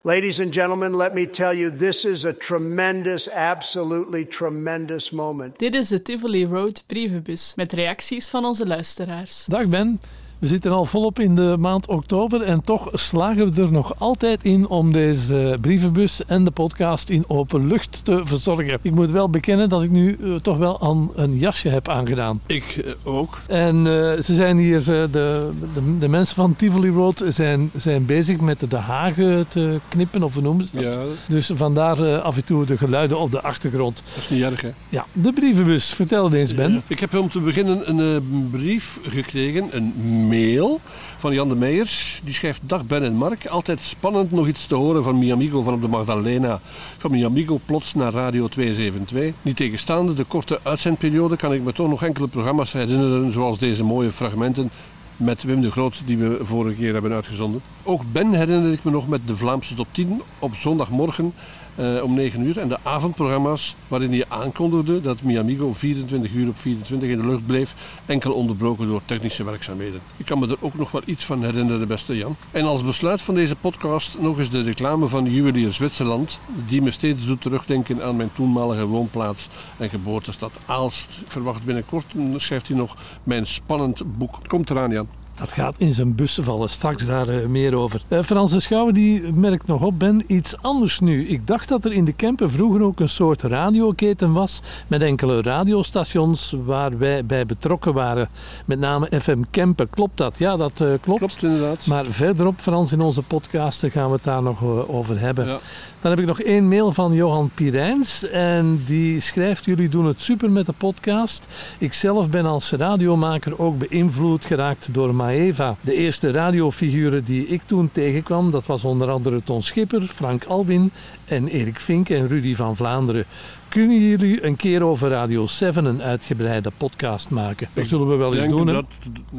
Ladies and gentlemen, let me tell you, this is a tremendous, absolutely tremendous moment. Dit is de Tivoli Road brievenbus met reacties van onze luisteraars. Dag Ben. We zitten al volop in de maand oktober en toch slagen we er nog altijd in om deze brievenbus en de podcast in open lucht te verzorgen. Ik moet wel bekennen dat ik nu uh, toch wel aan een jasje heb aangedaan. Ik uh, ook. En uh, ze zijn hier, de, de, de, mensen van Tivoli Road zijn, zijn bezig met de hagen te knippen, of hoe noemen ze dat? Ja. Dus vandaar af en toe de geluiden op de achtergrond. Dat is niet erg, hè? Ja, de brievenbus. Vertel het eens, Ben. Ik heb om te beginnen een brief gekregen, een mail van Jan de Meijers. Die schrijft: Dag Ben en Mark. Altijd spannend nog iets te horen van Miamigo van op de Magdalena. Van Miamigo plots naar Radio 272. Niet tegenstaande de korte uitzendperiode kan ik me toch nog enkele programma's herinneren, zoals deze mooie fragmenten met Wim de Groot die we vorige keer hebben uitgezonden. Ook Ben herinner ik me nog met de Vlaamse top 10 op zondagmorgen uh, om 9 uur. En de avondprogramma's waarin hij aankondigde dat Miamigo 24 uur op 24 in de lucht bleef, enkel onderbroken door technische werkzaamheden. Ik kan me er ook nog wel iets van herinneren, beste Jan. En als besluit van deze podcast nog eens de reclame van Juwelier Zwitserland, die me steeds doet terugdenken aan mijn toenmalige woonplaats en geboortestad Aalst. Ik verwacht binnenkort, schrijft hij nog, mijn spannend boek. Komt eraan, Jan. Dat gaat in zijn bussen vallen. Straks daar uh, meer over. Uh, Frans de Schouwer die merkt nog op, Ben, iets anders nu. Ik dacht dat er in de Kempen vroeger ook een soort radioketen was met enkele radiostations waar wij bij betrokken waren. Met name FM Kempen. Klopt dat? Ja, dat uh, klopt. Klopt inderdaad. Maar verderop, Frans, in onze podcasten gaan we het daar nog over hebben. Ja. Dan heb ik nog één mail van Johan Pirijns. En die schrijft: Jullie doen het super met de podcast. Ik zelf ben als radiomaker ook beïnvloed geraakt door Maeva. De eerste radiofiguren die ik toen tegenkwam, dat was onder andere Ton Schipper, Frank Albin en Erik Vink en Rudy van Vlaanderen. Kunnen jullie een keer over Radio 7 een uitgebreide podcast maken? Dat zullen we wel eens doen. Hè? Dat,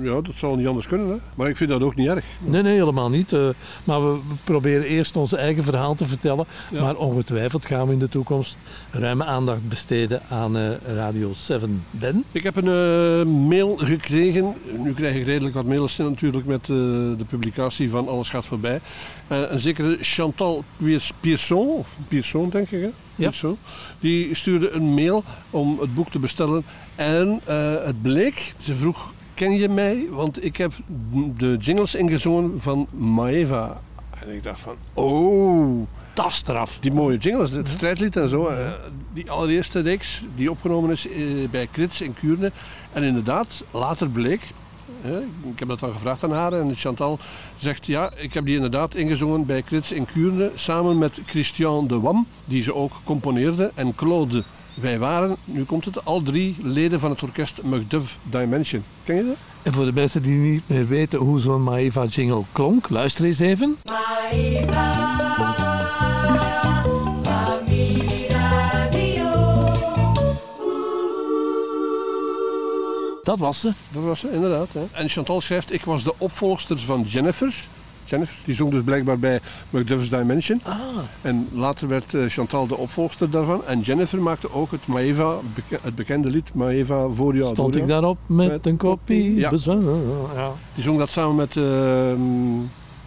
ja, dat zal niet anders kunnen. Hè? Maar ik vind dat ook niet erg. Nee, nee, helemaal niet. Uh, maar we proberen eerst ons eigen verhaal te vertellen. Ja. Maar ongetwijfeld gaan we in de toekomst ruime aandacht besteden aan uh, Radio 7. Ben? Ik heb een uh, mail gekregen. Nu krijg ik redelijk wat mails natuurlijk met de publicatie van Alles gaat voorbij. Een zekere Chantal Pierson, of Pierson denk ik hè? Ja. Die stuurde een mail om het boek te bestellen. En uh, het bleek, ze vroeg, ken je mij? Want ik heb de jingles ingezongen van Maeva. En ik dacht van, oh... Tas eraf. Die mooie jingles, het strijdlied en zo. Uh, die allereerste reeks die opgenomen is bij Krits in Kuurne. En inderdaad, later bleek, ik heb dat dan gevraagd aan haar en Chantal zegt ja, ik heb die inderdaad ingezongen bij Krits in Kuurne samen met Christian de Wam, die ze ook componeerde, en Claude. Wij waren, nu komt het, al drie leden van het orkest Macduff Dimension. Ken je dat? En voor de mensen die niet meer weten hoe zo'n Maeva jingle klonk, luister eens even. Maeva. Dat was ze. Dat was ze, inderdaad. Hè. En Chantal schrijft, ik was de opvolgster van Jennifer. Jennifer, die zong dus blijkbaar bij Macduff's Dimension. Ah. En later werd uh, Chantal de opvolgster daarvan. En Jennifer maakte ook het Maeva, het bekende lied Maeva voor jou. Stond ik daarop met, met een kopie? Ja. ja. Die zong dat samen met uh,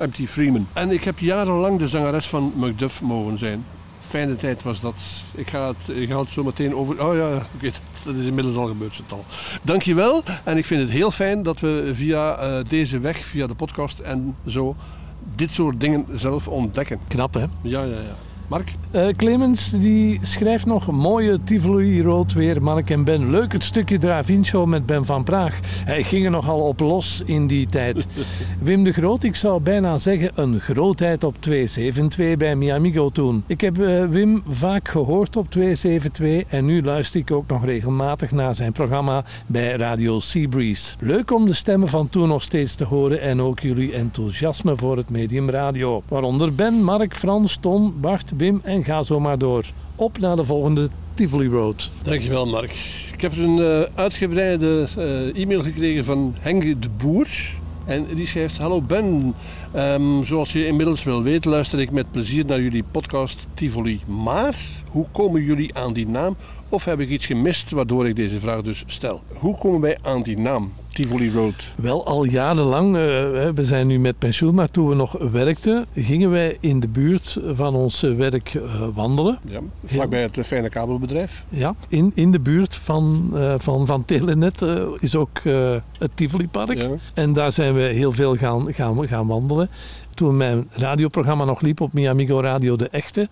M.T. Freeman. En ik heb jarenlang de zangeres van Macduff mogen zijn. Fijne tijd was dat. Ik ga het, ik ga het zo meteen over... Oh ja, oké. Okay. Dat is inmiddels al gebeurd, Chantal. Dankjewel. En ik vind het heel fijn dat we via uh, deze weg, via de podcast en zo, dit soort dingen zelf ontdekken. Knap, hè? Ja, ja, ja. Mark? Uh, Clemens die schrijft nog mooie Tivoli Rood weer, Mark en Ben. Leuk het stukje Drive-In Show met Ben van Praag. Hij ging er nogal op los in die tijd. Wim de Groot, ik zou bijna zeggen een grootheid op 272 bij Miamigo toen. Ik heb uh, Wim vaak gehoord op 272 en nu luister ik ook nog regelmatig naar zijn programma bij Radio Seabreeze. Leuk om de stemmen van toen nog steeds te horen en ook jullie enthousiasme voor het medium radio. Waaronder Ben, Mark, Frans, Ton, Bart, Wim en ga zo maar door. Op naar de volgende Tivoli Road. Dankjewel Mark. Ik heb een uh, uitgebreide uh, e-mail gekregen van Henk de Boer. En die schrijft, hallo Ben, um, zoals je inmiddels wel weet luister ik met plezier naar jullie podcast Tivoli. Maar hoe komen jullie aan die naam? Of heb ik iets gemist waardoor ik deze vraag dus stel? Hoe komen wij aan die naam Tivoli Road. Wel al jarenlang, eh, we zijn nu met pensioen, maar toen we nog werkten, gingen wij in de buurt van ons werk eh, wandelen. Ja, vlakbij het eh, fijne kabelbedrijf. Ja, in, in de buurt van, van, van Telenet is ook het Tivoli-park. Ja. En daar zijn we heel veel gaan, gaan, gaan wandelen. Toen mijn radioprogramma nog liep op Miamigo Radio De Echte,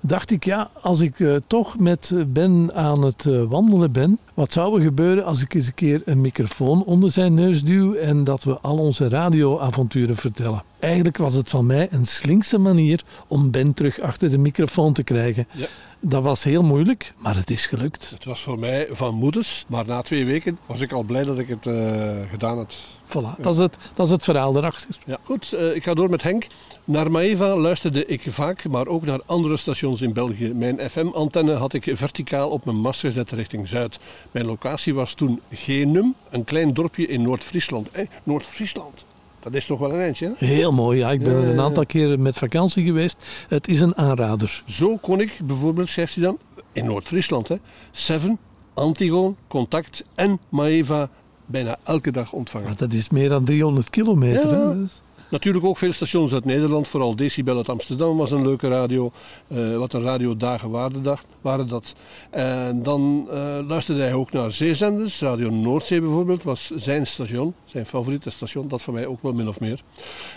dacht ik, ja, als ik eh, toch met eh, Ben aan het eh, wandelen ben, wat zou er gebeuren als ik eens een keer een microfoon onder zijn neus duw en dat we al onze radioavonturen vertellen? Eigenlijk was het van mij een slinkse manier om Ben terug achter de microfoon te krijgen. Ja. Dat was heel moeilijk, maar het is gelukt. Het was voor mij van moeders, maar na twee weken was ik al blij dat ik het gedaan had. Voilà, dat, is het, dat is het verhaal erachter. Ja. Goed, ik ga door met Henk. Naar Maeva luisterde ik vaak, maar ook naar andere stations in België. Mijn FM-antenne had ik verticaal op mijn mast gezet richting Zuid. Mijn locatie was toen Genum, een klein dorpje in Noord-Friesland. Noord-Friesland, dat is toch wel een eindje, hè? Heel mooi, ja. Ik ben er een aantal keren met vakantie geweest. Het is een aanrader. Zo kon ik bijvoorbeeld, schrijft hij dan, in Noord-Friesland, hè, Seven, Antigoon, Contact en Maeva bijna elke dag ontvangen. Maar dat is meer dan 300 kilometer. Ja. Hè? Natuurlijk ook veel stations uit Nederland, vooral Decibel uit Amsterdam was een leuke radio. Eh, wat een radiodagen waren, dat, waren dat. En dan eh, luisterde hij ook naar zeezenders. Radio Noordzee bijvoorbeeld was zijn station, zijn favoriete station. Dat van mij ook wel min of meer.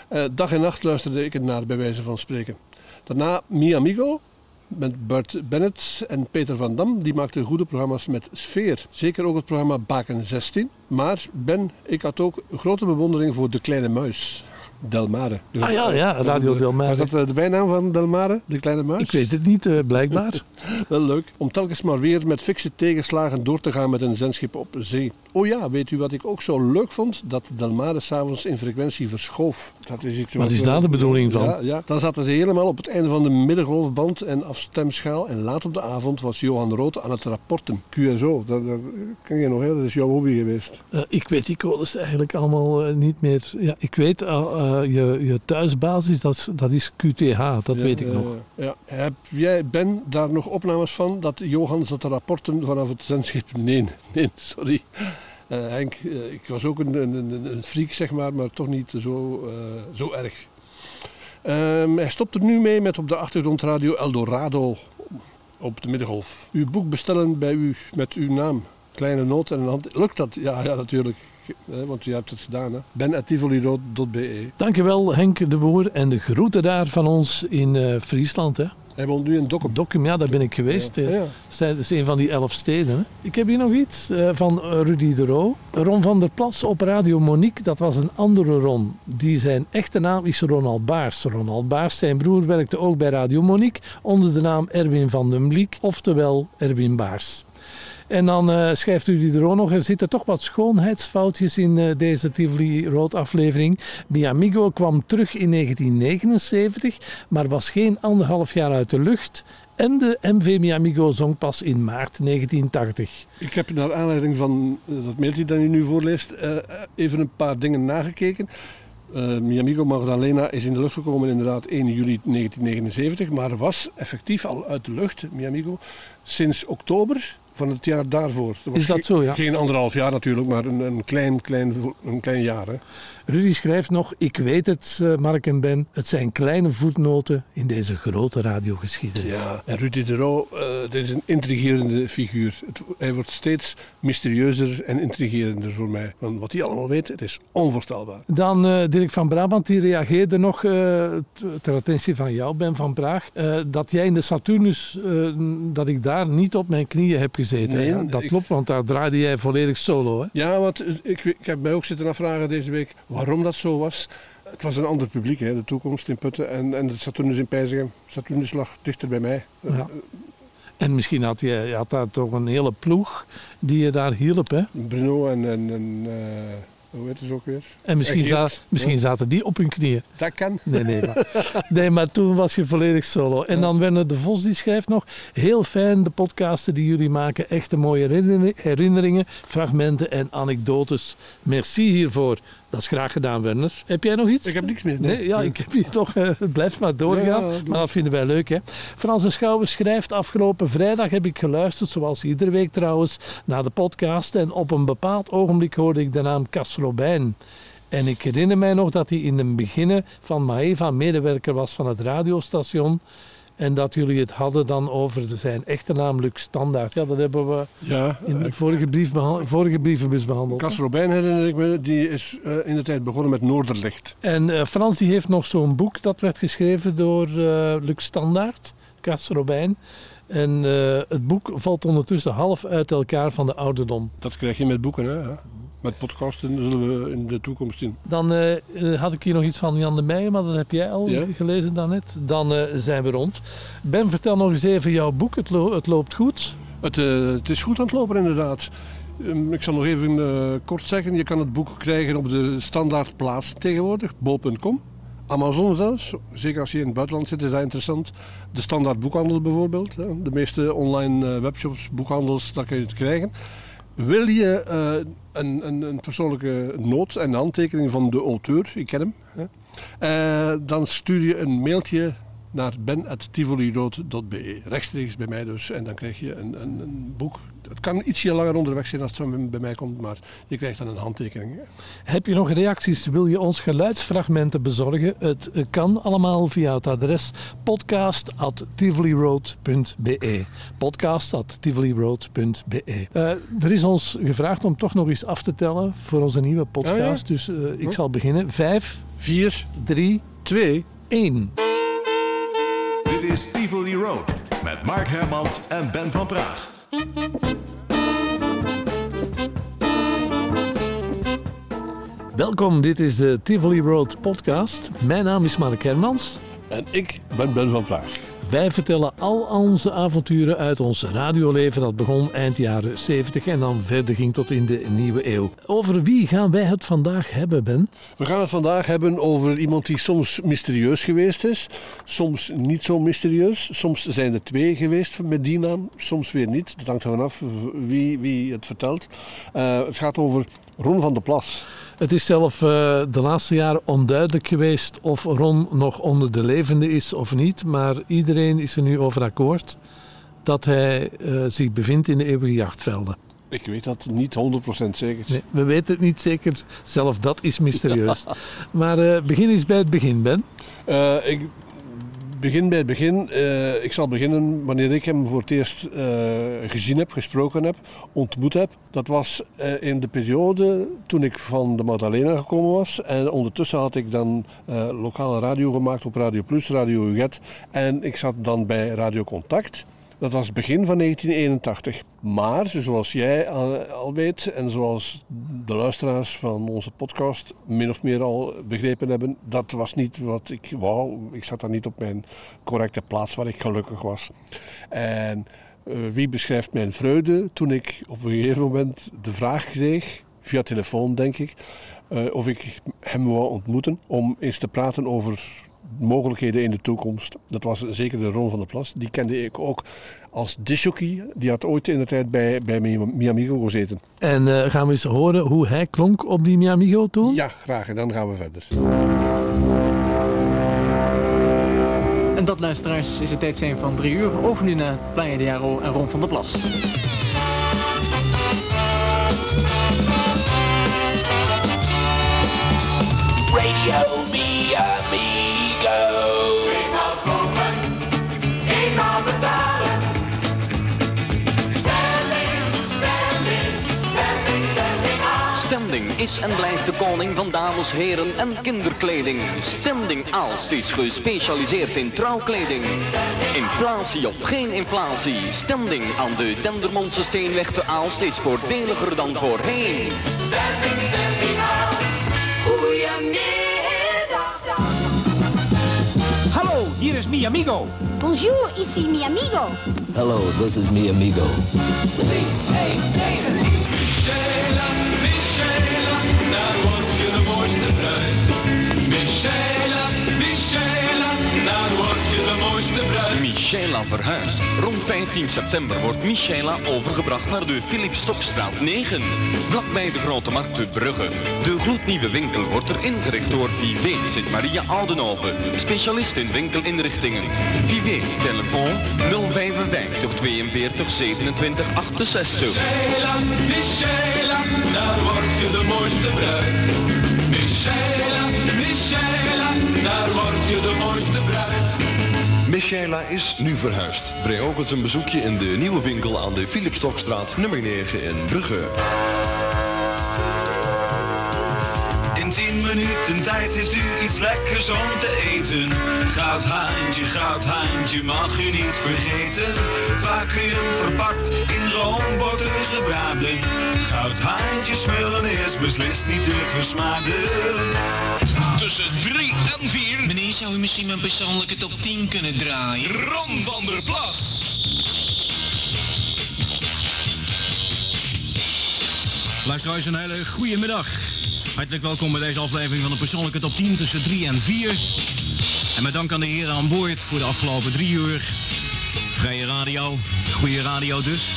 Eh, dag en nacht luisterde ik naar, bij wijze van spreken. Daarna Mi Amigo, met Bert Bennett en Peter van Dam. Die maakten goede programma's met sfeer. Zeker ook het programma Baken 16. Maar Ben, ik had ook grote bewondering voor De Kleine Muis. Delmare. Ah ja, ja, Radio Delmare. Was dat eh, de bijnaam van Delmare, De Kleine Muis? Ik weet het niet, eh, blijkbaar. Wel leuk. Om telkens maar weer met fikse tegenslagen door te gaan met een zendschip op zee. Oh ja, weet u wat ik ook zo leuk vond? Dat Delmare s'avonds in frequentie verschoof. Dat is iets Wat is daar de bedoeling van? Ja, ja. Dan zaten ze helemaal op het einde van de middengolfband en afstemschaal. En laat op de avond was Johan Rood aan het rapporten. QSO, dat, dat ken je nog heel, dat is jouw hobby geweest. Eh, ik weet die codes eigenlijk allemaal niet meer. Ja, ik weet, je, je thuisbasis, dat is, dat is QTH, dat Ja, weet ik eh, nog. Ja. Heb jij, Ben, daar nog opnames van dat Johan zat te rapporten vanaf het zendschip? Nee, nee, sorry. Eh, Henk, eh, ik was ook een, een, een, een freak, zeg maar, maar toch niet zo, eh, zo erg. Ehm, hij stopt er nu mee met op de achtergrondradio Eldorado op de Middengolf. Uw boek bestellen bij u met uw naam. Kleine noot en een hand. Lukt dat? Ja, ja natuurlijk. Want je hebt het gedaan. Hè? Ben.tivolirood.be Dankjewel Henk de Boer en de groeten daar van ons in eh, Friesland. Hè. Hij woont nu in Dokkum. Dokkum, ja, daar ben ik geweest. Ja. eh. Ja. Dat is een van die elf steden. Hè. Ik heb hier nog iets eh, van Rudy de Roo. Ron van der Plas op Radio Monique, dat was een andere Ron. Die zijn echte naam is Ronald Baars. Ronald Baars, zijn broer, werkte ook bij Radio Monique onder de naam Erwin van den Bliek, oftewel Erwin Baars. En dan eh, schrijft u die er ook nog, er zitten toch wat schoonheidsfoutjes in eh, deze Tivoli Road aflevering. Mi Amigo kwam terug in 1979, maar was geen anderhalf jaar uit de lucht. En de MV Mi Amigo zong pas in maart 1980. Ik heb naar aanleiding van eh, dat mailtje dat u nu voorleest even een paar dingen nagekeken. Eh Mi Amigo Magdalena is in de lucht gekomen inderdaad 1 juli 1979, maar was effectief al uit de lucht, Mi Amigo, sinds oktober van het jaar daarvoor. was Is dat zo, ja? Geen anderhalf jaar natuurlijk, maar een, een, klein, klein, een klein jaar. Hè. Rudy schrijft nog, ik weet het eh, Mark en Ben, het zijn kleine voetnoten in deze grote radiogeschiedenis. Ja, en Rudy de Roo, eh, dit is een intrigerende figuur. Het, hij wordt steeds mysterieuzer en intrigerender voor mij. Want wat hij allemaal weet, het is onvoorstelbaar. Dan eh, Dirk van Brabant, die reageerde nog ter attentie van jou, Ben van Praag, dat jij in de Saturnus, dat ik daar niet op mijn knieën heb gezeten. Nee, Ja, dat ik- klopt, want daar draaide jij volledig solo. Hè? Ja, want ik, ik heb mij ook zitten afvragen deze week waarom dat zo was. Het was een ander publiek, hè, de toekomst in Putten en, en de Saturnus in Pijzigem. Saturnus lag dichter bij mij. Ja. En misschien had je, je had daar toch een hele ploeg die je daar hielp. Hè? Bruno en, en, en eh, hoe heet het ook weer? En misschien, En Geert. za- misschien Ja. zaten die op hun knieën. Dat kan. Nee, nee, maar, nee, maar toen was je volledig solo. En dan Werner de Vos die schrijft nog... Heel fijn de podcasten die jullie maken. Echte mooie herinner- herinneringen, fragmenten en anekdotes. Merci hiervoor. Dat is graag gedaan, Werner. Heb jij nog iets? Ik heb niks meer. Nee, ja, ik heb hier nog. eh, het blijft maar doorgaan. Ja, maar dat vinden wij leuk, hè? Frans de Schouwen schrijft: Afgelopen vrijdag heb ik geluisterd, zoals iedere week trouwens, naar de podcast. En op een bepaald ogenblik hoorde ik de naam Cas Robijn. En ik herinner mij nog dat hij in het begin van Maeva medewerker was van het radiostation. En dat jullie het hadden dan over zijn echte naam Luc Standaard. Ja, dat hebben we Ja, in de vorige, brief vorige brievenbus behandeld. Cas Robijn herinner ik me, die is eh, in de tijd begonnen met Noorderlicht. En eh, Frans die heeft nog zo'n boek dat werd geschreven door eh Luc Standaard, Cas Robijn. En het boek valt ondertussen half uit elkaar van de ouderdom. Dat krijg je met boeken, hè? Met podcasten zullen we in de toekomst zien. Dan eh, eh, had ik hier nog iets van Jan de Meijer, maar dat heb jij al Ja. gelezen daarnet. Dan eh, zijn we rond. Ben, vertel nog eens even jouw boek. Het, lo- het loopt goed. Het, het is goed aan het lopen, inderdaad. Ehm, Ik zal nog even kort zeggen. Je kan het boek krijgen op de standaardplaats tegenwoordig, bol.com. Amazon zelfs, zeker als je in het buitenland zit, is dat interessant. De standaard boekhandel bijvoorbeeld. De meeste online webshops, boekhandels, daar kun je het krijgen. Wil je eh, een, een, een persoonlijke noot en handtekening van de auteur, ik ken hem, hè, eh, dan stuur je een mailtje naar ben.tivolirood.be. Rechtstreeks bij mij dus. En dan krijg je een, een, een boek. Het kan ietsje langer onderweg zijn als het van bij mij komt, maar je krijgt dan een handtekening. Heb je nog reacties? Wil je ons geluidsfragmenten bezorgen? Het kan allemaal via het adres podcast.tivoliroad.be podcast.tivoliroad.be Eh, Er is ons gevraagd om toch nog eens af te tellen voor onze nieuwe podcast. Dus eh, ik zal beginnen. 5, 4, 3, 2, 1. Dit is Tivoli Road met Mark Hermans en Ben van Praag. Welkom, dit is de Tivoli Road podcast. Mijn naam is Mark Hermans. En ik ben Ben van Praag. Wij vertellen al onze avonturen uit ons radioleven dat begon eind jaren 70 en dan verder ging tot in de nieuwe eeuw. Over wie gaan wij het vandaag hebben, Ben? We gaan het vandaag hebben over iemand die soms mysterieus geweest is, soms niet zo mysterieus. Soms zijn er twee geweest met die naam, soms weer niet. Dat hangt ervan af wie, wie het vertelt. Eh, het gaat over Ron van der Plas. Het is zelf eh, de laatste jaren onduidelijk geweest of Ron nog onder de levende is of niet, maar iedereen is er nu over akkoord dat hij eh, zich bevindt in de eeuwige jachtvelden. Ik weet dat niet 100% zeker. Nee, we weten het niet zeker, zelf dat is mysterieus. Maar eh, begin eens bij het begin, Ben. Ik begin bij het begin. Eh, ik zal beginnen wanneer ik hem voor het eerst eh, gezien heb, gesproken heb, ontmoet heb. Dat was eh, in de periode toen ik van de Magdalena gekomen was. En ondertussen had ik dan lokale radio gemaakt op Radio Plus, Radio Uget. En ik zat dan bij Radio Contact. Dat was begin van 1981. Maar, zoals jij al, weet en zoals de luisteraars van onze podcast min of meer al begrepen hebben, dat was niet wat ik wou. Ik zat daar niet op mijn correcte plaats waar ik gelukkig was. En eh, wie beschrijft mijn vreugde toen ik op een gegeven moment de vraag kreeg, via telefoon denk ik, eh, of ik hem wou ontmoeten om eens te praten over mogelijkheden in de toekomst. Dat was zeker de Ron van der Plas. Die kende ik ook als disjockey. Die had ooit in de tijd bij, bij Mi- Miamigo gezeten. En eh, gaan we eens horen hoe hij klonk op die Miamigo toen? Ja, graag. En dan gaan we verder. En dat, luisteraars, is het tijd zijn van drie uur. Over nu naar Playa de Jaro en Ron van der Plas. Radio is en blijft de koning van dames, heren en kinderkleding. Standing Aalst is gespecialiseerd in trouwkleding. Inflatie of geen inflatie. Standing aan de Dendermondse Steenweg te Aalst is voordeliger dan voorheen. Aan. Goedemiddag. Hallo, hier is mi amigo. Bonjour, ici mi amigo. Hello, this is me amigo. Rond 15 september wordt Michaela overgebracht naar de Philip Stokstraat 9. Vlakbij de Grote Markt te Brugge. De gloednieuwe winkel wordt er ingericht door Vivé Sint-Maria Oudenhoven. Specialist in winkelinrichtingen. Vivé, telefoon 055 42 27 68. Michela, Michela, daar word je de mooiste bruid. Michela, Michela, daar word je de mooiste bruid. Michaela is nu verhuisd. Breng ook eens een bezoekje in de nieuwe winkel aan de Philipstokstraat nummer 9 in Brugge. In 10 minuten tijd heeft u iets lekkers om te eten. Goud haantje, goud haantje, mag u niet vergeten. Vacuüm verpakt, in roomboter gebraden. Goud haantje smullen is beslist niet te versmaden. Tussen 3 en 4. Meneer, zou u misschien mijn persoonlijke top 10 kunnen draaien? Ron van der Plas. Luisteraars, een hele goede middag. Hartelijk welkom bij deze aflevering van de persoonlijke top 10 tussen 3 en 4. En met dank aan de heren aan boord voor de afgelopen drie uur. Vrije radio, goede radio dus.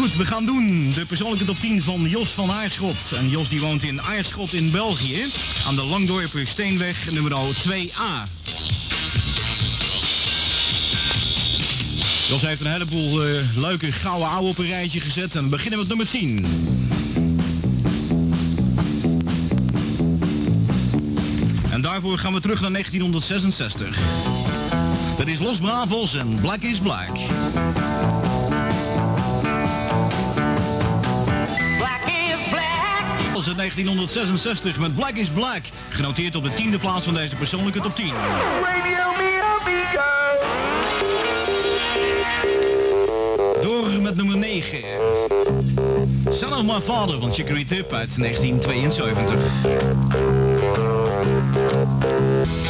Goed, we gaan doen de persoonlijke top 10 van Jos van Aarschot. En Jos die woont in Aarschot in België, aan de Langdorper Steenweg nummer 2A. Jos heeft een heleboel eh, leuke gouden ouwe op een rijtje gezet. En we beginnen met nummer 10. En daarvoor gaan we terug naar 1966. Dat is Los Bravos en Black is Black. Black uit 1966 met Black is Black. Genoteerd op de tiende plaats van deze persoonlijke top 10. Radio me amigo. Door met nummer 9. Son of My Father van Chicory Tip uit 1972.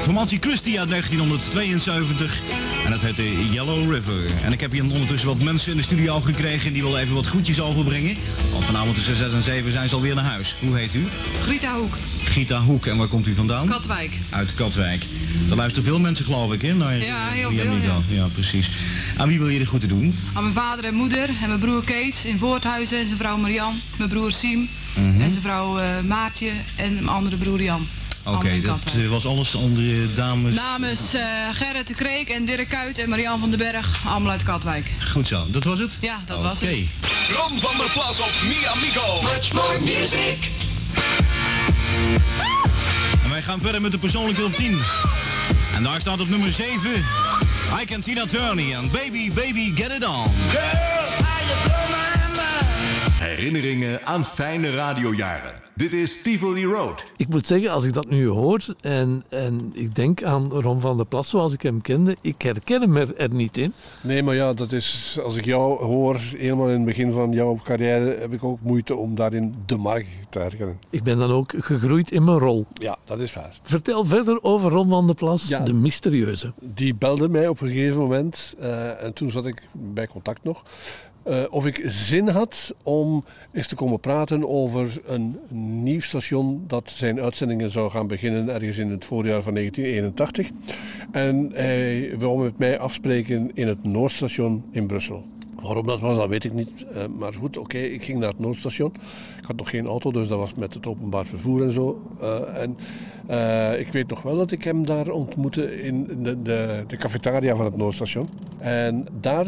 Formatie Christie uit 1972. En dat heette Yellow River. En ik heb hier ondertussen wat mensen in de studio gekregen... en die willen even wat groetjes overbrengen. Want vanavond tussen 6 en 7 zijn ze alweer naar huis. Hoe heet u? Grita Hoek, Gita Hoek. En waar komt u vandaan? Katwijk. Uit Katwijk. Daar luisteren veel mensen, geloof ik, hè? Naar Ja, heel veel, ja. Ja, precies. Aan wie wil je de groeten doen? Aan mijn vader en moeder en mijn broer Kees in Voorthuizen en zijn vrouw Marian. Mijn broer Siem Mhm. en zijn vrouw eh, Maartje en mijn andere broer Jan. Oké, dat eh, was alles onder dames. Namens eh, Gerrit de Kreek en Dirk Kuyt en Marian van den Berg, allemaal uit Katwijk. Goed zo, dat was het? Ja, dat was het. Oké. Ron van der Plas op Mi Amigo. Much more music. En wij gaan verder met de persoonlijke top 10. En daar staat op nummer 7. I Can Tina Turner en Baby Baby Get It On. Herinneringen aan fijne radiojaren. Dit is Tivoli Road. Ik moet zeggen, als ik dat nu hoor en, en ik denk aan Ron van der Plas zoals ik hem kende, ik herken hem er, er niet in. Nee, maar ja, dat is, als ik jou hoor, helemaal in het begin van jouw carrière, heb ik ook moeite om daarin de markt te herkennen. Ik ben dan ook gegroeid in mijn rol. Ja, dat is waar. Vertel verder over Ron van der Plas, Ja. de mysterieuze. Die belde mij op een gegeven moment, eh, en toen zat ik bij contact nog, eh, of ik zin had om eens te komen praten over een nieuw station dat zijn uitzendingen zou gaan beginnen ergens in het voorjaar van 1981. En hij wou met mij afspreken in het Noordstation in Brussel. Waarom dat was, dat weet ik niet. Eh, maar goed, oké, ik ging naar het Noordstation. Ik had nog geen auto, dus dat was met het openbaar vervoer en zo. Eh, en eh, ik weet nog wel dat ik hem daar ontmoette in de, de, de cafetaria van het Noordstation. En daar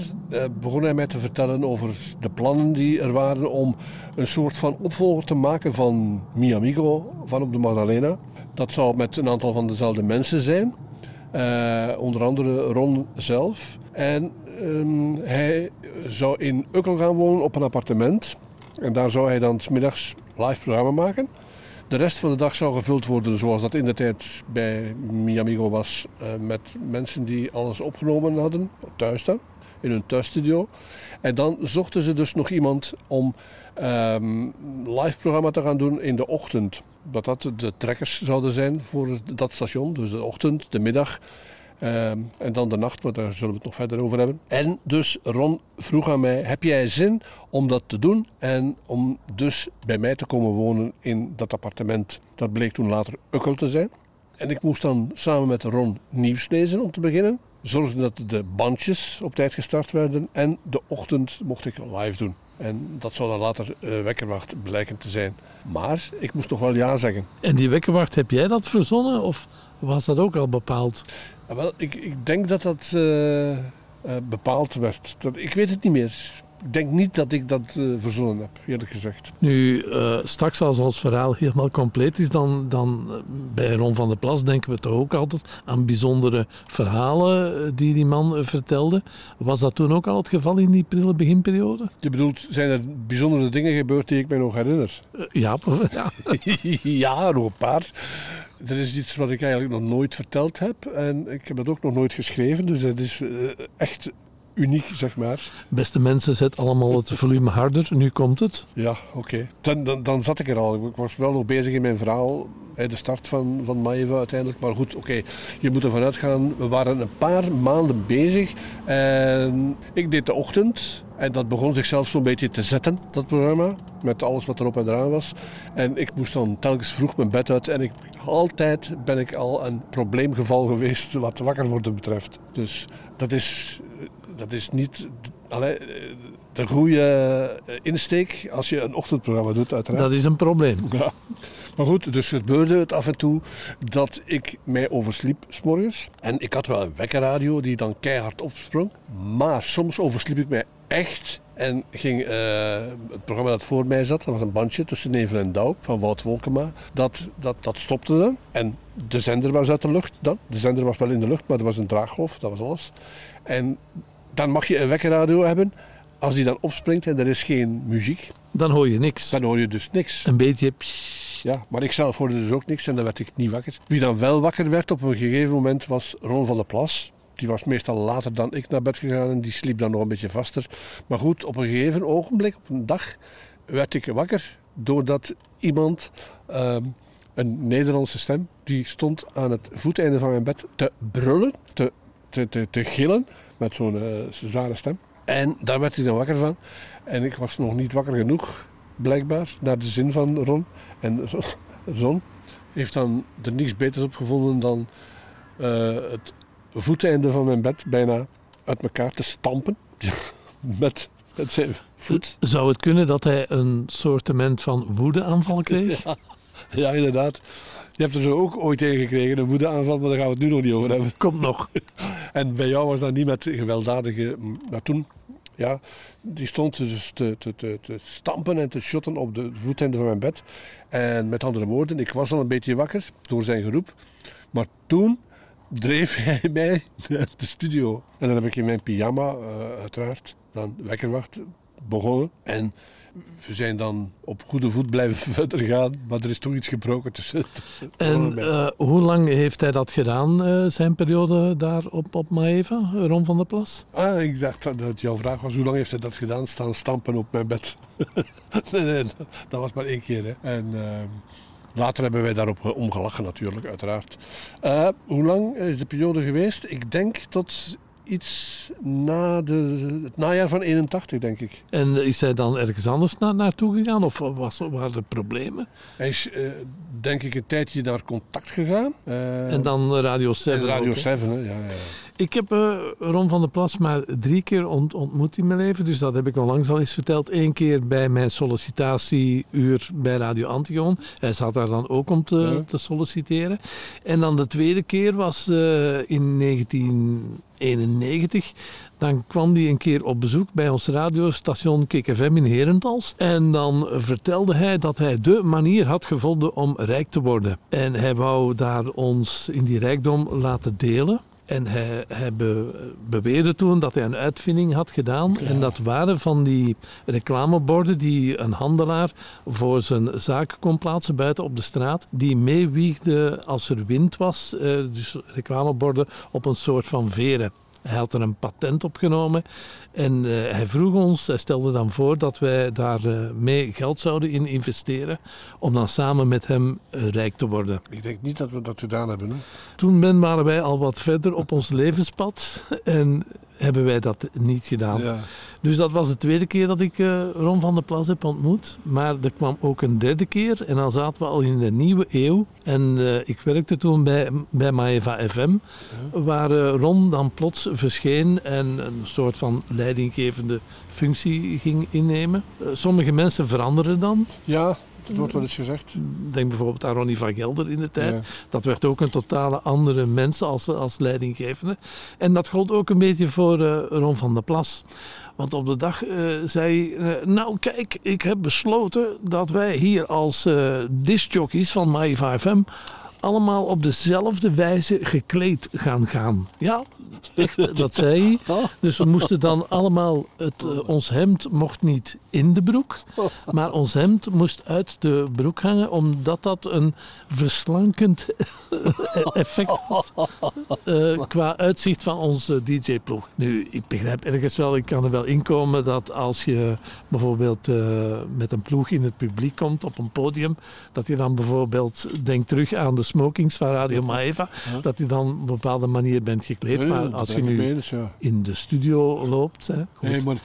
begon hij mij te vertellen over de plannen die er waren om een soort van opvolger te maken van Mi Amigo van op de Magdalena. Dat zou met een aantal van dezelfde mensen zijn. Onder andere Ron zelf. En ehm, hij zou in Ukkel gaan wonen op een appartement. En daar zou hij dan 's middags live programma maken. De rest van de dag zou gevuld worden zoals dat in de tijd bij Miamigo was. eh, met mensen die alles opgenomen hadden, thuis dan, in hun thuisstudio. En dan zochten ze dus nog iemand om ehm live programma te gaan doen in de ochtend. Dat dat de trekkers zouden zijn voor dat station. Dus de ochtend, de middag ehm, en dan de nacht, maar daar zullen we het nog verder over hebben. En dus Ron vroeg aan mij, heb jij zin om dat te doen? En om dus bij mij te komen wonen in dat appartement. Dat bleek toen later Ukkel te zijn. En ik moest dan samen met Ron nieuws lezen om te beginnen. Zorgen dat de bandjes op tijd gestart werden. En de ochtend mocht ik live doen. En dat zou dan later uh, wekkerwacht blijken te zijn. Maar ik moest toch wel ja zeggen. En die wekkerwacht, heb jij dat verzonnen of was dat ook al bepaald? Ja, wel, ik, ik denk dat dat uh, uh, bepaald werd. Dat, ik weet het niet meer. Ik denk niet dat ik dat uh, verzonnen heb, eerlijk gezegd. Nu, uh, straks als ons verhaal helemaal compleet is, dan, dan uh, bij Ron van der Plas denken we toch ook altijd aan bijzondere verhalen die die man vertelde. Was dat toen ook al het geval in die prille beginperiode? Je bedoelt, zijn er bijzondere dingen gebeurd die ik me nog herinner? ja, ja. ja, nog een paar. Er is iets wat ik eigenlijk nog nooit verteld heb en ik heb dat ook nog nooit geschreven, dus het is echt uniek, zeg maar. Beste mensen, zet allemaal het volume harder. Nu komt het. Ja, oké. Okay. Dan, dan, dan, zat ik er al. Ik was wel nog bezig in mijn verhaal. Bij de start van, van Maeva uiteindelijk. Maar goed, oké. Okay. Je moet ervan uitgaan. We waren een paar maanden bezig. En ik deed de ochtend. En dat begon zichzelf zo'n beetje te zetten, dat programma. Met alles wat erop en eraan was. En ik moest dan telkens vroeg mijn bed uit. En ik, altijd ben ik al een probleemgeval geweest wat wakker worden betreft. Dus dat is dat is niet allee, de goede insteek als je een ochtendprogramma doet, uiteraard. Dat is een probleem. Ja. Maar goed, dus gebeurde het af en toe dat ik mij oversliep s'morgens. En ik had wel een wekkerradio die dan keihard opsprong. Maar soms oversliep ik mij echt en ging uh, het programma dat voor mij zat, dat was een bandje tussen Nevel en Douw van Wout Wolkema, dat, dat, dat stopte dan. En de zender was uit de lucht dan. De zender was wel in de lucht, maar er was een draaggolf, dat was alles. En dan mag je een wekkerradio hebben. Als die dan opspringt en er is geen muziek. Dan hoor je niks. Dan hoor je dus niks. Een beetje. Ja, maar ik zelf hoorde dus ook niks en dan werd ik niet wakker. Wie dan wel wakker werd op een gegeven moment was Ron van der Plas. Die was meestal later dan ik naar bed gegaan en die sliep dan nog een beetje vaster. Maar goed, op een gegeven ogenblik, op een dag, werd ik wakker doordat iemand, um, een Nederlandse stem, die stond aan het voeteinde van mijn bed te brullen, te, te, te, te gillen met zo'n uh, zware stem. En daar werd hij dan wakker van. En ik was nog niet wakker genoeg, blijkbaar, naar de zin van Ron. En Ron heeft dan er niets beters op gevonden dan uh, het voeteinde van mijn bed bijna uit elkaar te stampen. met, met zijn voet. Zou het kunnen dat hij een soortement van woedeaanval kreeg? Ja, ja, inderdaad. Je hebt er zo ook ooit tegen gekregen, een woedeaanval, maar daar gaan we het nu nog niet over hebben. Komt nog. En bij jou was dat niet met gewelddadige... Maar toen, ja, die stond dus te, te, te, te stampen en te shotten op de voetende van mijn bed. En met andere woorden, ik was al een beetje wakker door zijn geroep. Maar toen dreef hij mij naar de studio. En dan heb ik in mijn pyjama, uh, uiteraard, dan wekkerwacht begonnen. En we zijn dan op goede voet blijven verder gaan, maar er is toch iets gebroken tussen. En uh, hoe lang heeft hij dat gedaan, uh, zijn periode daar op, op Maeva, Ron van der Plas? Ah, ik dacht dat, dat jouw vraag was, hoe lang heeft hij dat gedaan, staan stampen op mijn bed? nee, nee, dat was maar één keer. Hè. En uh, later hebben wij daarop omgelachen natuurlijk, uiteraard. Uh, hoe lang is de periode geweest? Ik denk tot iets na de, het najaar van 81, denk ik. En is hij dan ergens anders na, naartoe gegaan of was, waren er problemen? Hij is, uh, denk ik, een tijdje naar contact gegaan. Uh, en dan Radio 7. Radio ook, 7, hè? Ja, ja. Ik heb uh, Ron van der Plas maar drie keer ont ontmoet in mijn leven, dus dat heb ik al langs al eens verteld. Eén keer bij mijn sollicitatieuur bij Radio Antigon. Hij zat daar dan ook om te, ja. te solliciteren. En dan de tweede keer was in 1991. Dan kwam hij een keer op bezoek bij ons radiostation KKFM in Herentals. En dan vertelde hij dat hij de manier had gevonden om rijk te worden. En hij wou daar ons in die rijkdom laten delen. En hij, hij be, beweerde toen dat hij een uitvinding had gedaan. Ja. En dat waren van die reclameborden die een handelaar voor zijn zaak kon plaatsen buiten op de straat. Die meewiegde als er wind was. Uh, dus reclameborden op een soort van veren. Hij had er een patent op genomen en uh, hij vroeg ons, hij stelde dan voor dat wij daar uh, mee geld zouden in investeren om dan samen met hem uh, rijk te worden. Ik denk niet dat we dat gedaan hebben. Hè? Toen ben, waren wij al wat verder op ons levenspad en hebben wij dat niet gedaan. Ja. Dus dat was de tweede keer dat ik eh, Ron van der Plas heb ontmoet. Maar er kwam ook een derde keer en dan zaten we al in de nieuwe eeuw. En eh, ik werkte toen bij, bij Maeva FM, waar eh, Ron dan plots verscheen en een soort van leidinggevende functie ging innemen. Sommige mensen veranderen dan. Ja, dat wordt wel eens gezegd. Denk bijvoorbeeld aan Ronnie van Gelder in de tijd. Ja. Dat werd ook een totale andere mens als, als leidinggevende. En dat gold ook een beetje voor eh, Ron van der Plas. Want op de dag eh, zei hij, eh, nou kijk, ik heb besloten dat wij hier als discjockeys van MyFM FM allemaal op dezelfde wijze gekleed gaan gaan. Ja, echt, dat zei hij. Dus we moesten dan allemaal, het, eh, ons hemd mocht niet in de broek, maar ons hemd moest uit de broek hangen, omdat dat een verslankend effect had eh, qua uitzicht van onze DJ-ploeg. Nu, ik begrijp ergens wel, ik kan er wel inkomen dat als je bijvoorbeeld eh, met een ploeg in het publiek komt op een podium, dat je dan bijvoorbeeld denkt terug aan de smokings van Radio Maeva, dat je dan op een bepaalde manier bent gekleed. Maar als je nu ja. in de studio loopt, hè. Nee, maar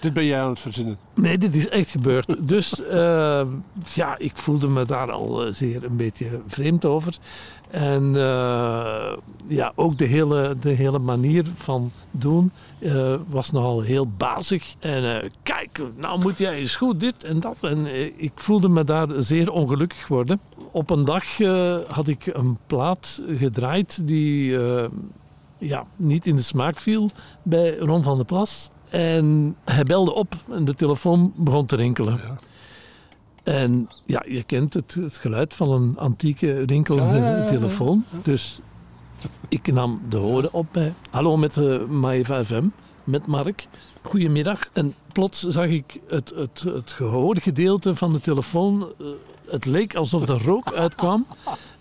dit ben jij aan het verzinnen. Nee, dit is echt gebeurd. Dus eh, ja, ik voelde me daar al eh, zeer een beetje vreemd over. En eh, ja, ook de hele, de hele manier van doen eh, was nogal heel bazig. En kijk, nou moet jij eens goed dit en dat. En ik voelde me daar zeer ongelukkig worden. Op een dag had ik een plaat gedraaid die eh, ja, niet in de smaak viel bij Ron van der Plas. En hij belde op en de telefoon begon te rinkelen. En ja, je kent het, het geluid van een antieke rinkelende Ja, ja, ja, ja. telefoon. Dus ik nam de horen op bij Hallo met uh, Maeva FM, met Mark. Goedemiddag. En plots zag ik het, het, het gehoorde gedeelte van de telefoon. Het leek alsof er rook uitkwam.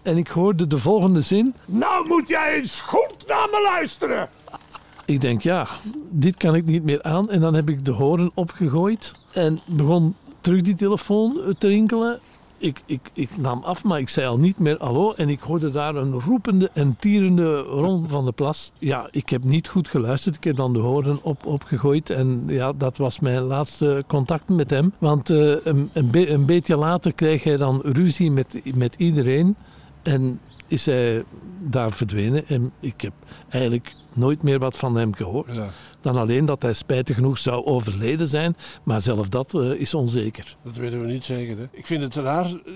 En ik hoorde de volgende zin. Nou moet jij eens goed naar me luisteren. Ik denk, ja, dit kan ik niet meer aan. En dan heb ik de horen opgegooid en begon terug die telefoon te rinkelen. Ik, ik, ik nam af, maar ik zei al niet meer hallo. En ik hoorde daar een roepende en tierende Ron van de Plas. Ja, ik heb niet goed geluisterd. Ik heb dan de horen op, opgegooid. En ja, dat was mijn laatste contact met hem. Want eh, een, een, een beetje later kreeg hij dan ruzie met, met iedereen. En is hij daar verdwenen. En ik heb eigenlijk nooit meer wat van hem gehoord. Ja. Dan alleen dat hij spijtig genoeg zou overleden zijn. Maar zelf dat eh, is onzeker. Dat weten we niet zeker. Hè? Ik vind het raar. eh,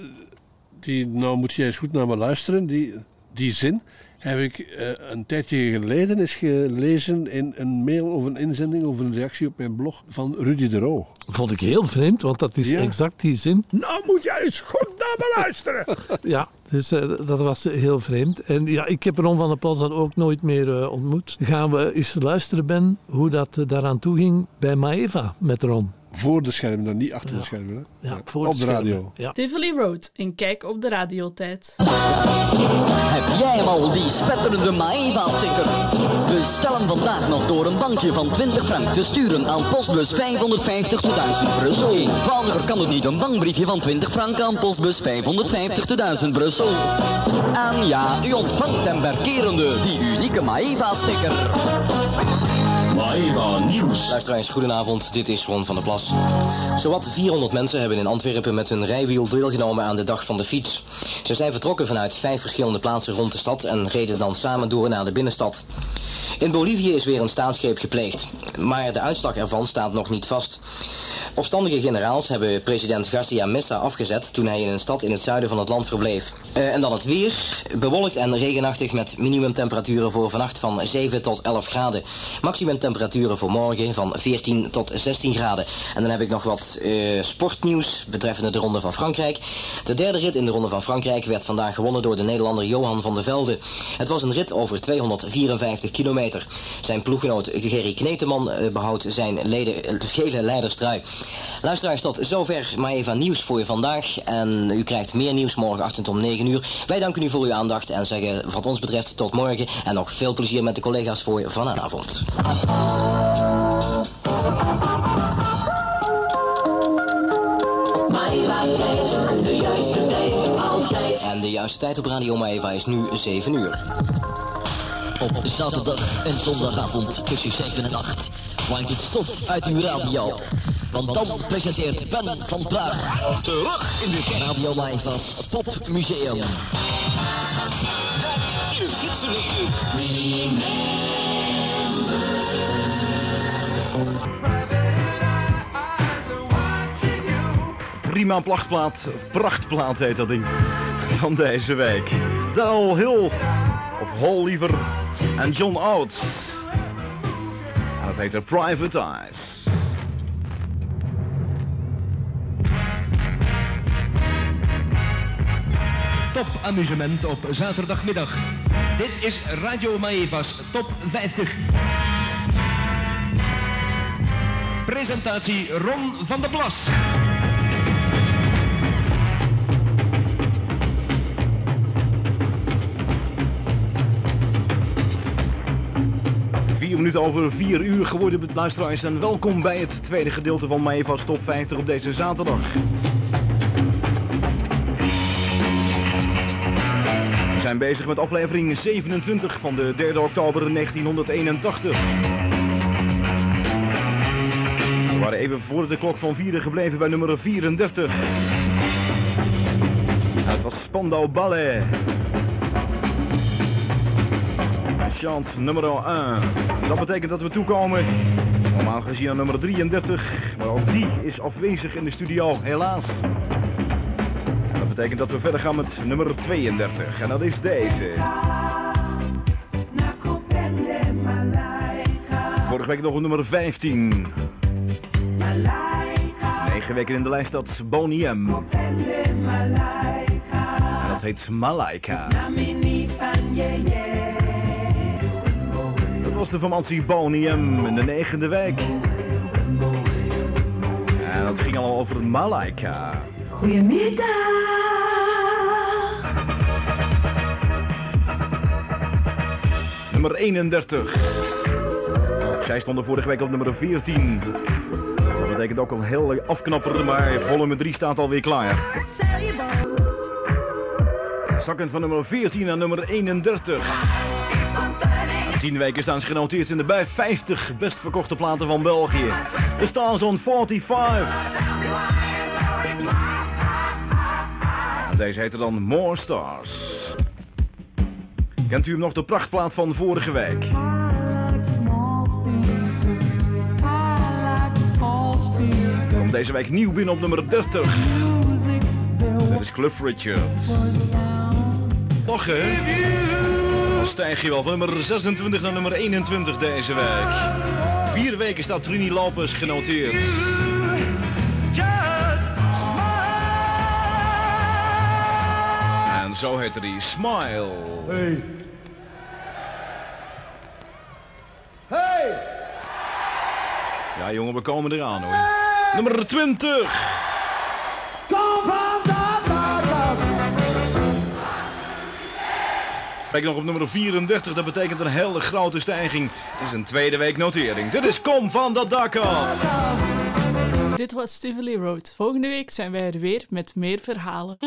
Die, nou moet jij eens goed naar me luisteren. Die, die zin heb ik eh, een tijdje geleden eens gelezen in een mail of een inzending of een reactie op mijn blog van Rudy de Roo. Vond ik heel vreemd, want dat is Ja. exact die zin. Nou moet jij eens goed naar me luisteren. Ja, dus eh, dat was heel vreemd. En ja, ik heb Ron van der Plas dan ook nooit meer eh, ontmoet. Gaan we eens luisteren, Ben, hoe dat daaraan toe ging bij Maeva met Ron. Voor de schermen, dan niet achter de schermen. Hè? Ja, voor op de de radio. Ja. Tivoli Road en kijk op de radiotijd. Heb jij hem al, die spetterende Maeva-sticker? Bestel hem vandaag nog door een bankje van 20 frank te sturen aan postbus 550 te 1000 Brussel. Eenvoudiger kan het niet, een bankbriefje van 20 frank aan postbus 550 te 1000 Brussel. En ja, u ontvangt hem berkerende, die unieke Maeva-sticker. Maeva Nieuws. Goedenavond. Dit is Ron van der Plas. Zowat 400 mensen hebben in Antwerpen met hun rijwiel deelgenomen aan de Dag van de Fiets. Ze zijn vertrokken vanuit vijf verschillende plaatsen rond de stad en reden dan samen door naar de binnenstad. In Bolivie is weer een staatsgreep gepleegd, maar de uitslag ervan staat nog niet vast. Opstandige generaals hebben president Garcia Mesa afgezet toen hij in een stad in het zuiden van het land verbleef. Eh, en dan het weer. Bewolkt en regenachtig met minimumtemperaturen voor vannacht van 7 tot 11 graden. Maximumtemperaturen voor morgen van 14 tot 16 graden. En dan heb ik nog wat eh, sportnieuws betreffende de Ronde van Frankrijk. De derde rit in de Ronde van Frankrijk werd vandaag gewonnen door de Nederlander Johan van der Velde. Het was een rit over 254 kilometer. Zijn ploeggenoot Gerry Kneteman eh, behoudt zijn leden, gele leiderstrui. Luisteraars, tot zover maar even nieuws voor je vandaag. En u krijgt meer nieuws morgenochtend om 9 Wij danken u voor uw aandacht en zeggen wat ons betreft tot morgen. En nog veel plezier met de collega's voor vanavond. En de juiste tijd op Radio Maeva is nu 7 uur. Op zaterdag en zondagavond tussen 7 en 8 waait het stof uit uw radio. Want dan presenteert Ben van Praag terug in de Radio Maivas Popmuseum. Het. Prima plachtplaat, of prachtplaat heet dat ding, van deze week. Daryl Hill, of Hall liever, en John Oates. En dat heet er Private Eyes. Top amusement op zaterdagmiddag. Dit is Radio Maevas Top 50. Presentatie Ron van der Plas. Vier minuten over vier uur geworden, luisteraars. En welkom bij het tweede gedeelte van Maevas Top 50 op deze zaterdag. Zijn bezig met aflevering 27 van de 3 oktober 1981. We waren even voor de klok van vieren gebleven bij nummer 34. En het was Spandau Ballet. Chance nummer 1. Dat betekent dat we toekomen, normaal gezien aan nummer 33. Maar ook die is afwezig in de studio, helaas. Betekent dat we verder gaan met nummer 32. En dat is deze. Vorige week nog op nummer 15. 9 weken in de lijst dat. En dat heet Malaika. Dat was de formatie Boney M in de negende week. En dat ging al over Malaika. Goedemiddag. Nummer 31. Zij stonden vorige week op nummer 14. Dat betekent ook al heel afknapper, maar volume 3 staat alweer klaar. Zakkend van nummer 14 naar nummer 31. 10 weken staan ze genoteerd in de bij 50 best verkochte platen van België. De Stars on 45. En deze heette dan More Stars. Kent u hem nog de prachtplaat van vorige week? Komt deze week nieuw binnen op nummer 30. Dat is Cliff Richard. Nog hè? Dan stijg je wel van nummer 26 naar nummer 21 deze week. Vier weken staat Trini Lopez genoteerd. En zo heette die Smile. Hey! Ja jongen, we komen eraan hoor. Nummer 20. Kom van de. Kijk nog op nummer 34, dat betekent een hele grote stijging. Dit is een tweede week notering. Dit is Kom van dat dak af. Dit was Tivoli Road. Volgende week zijn wij er weer met meer verhalen.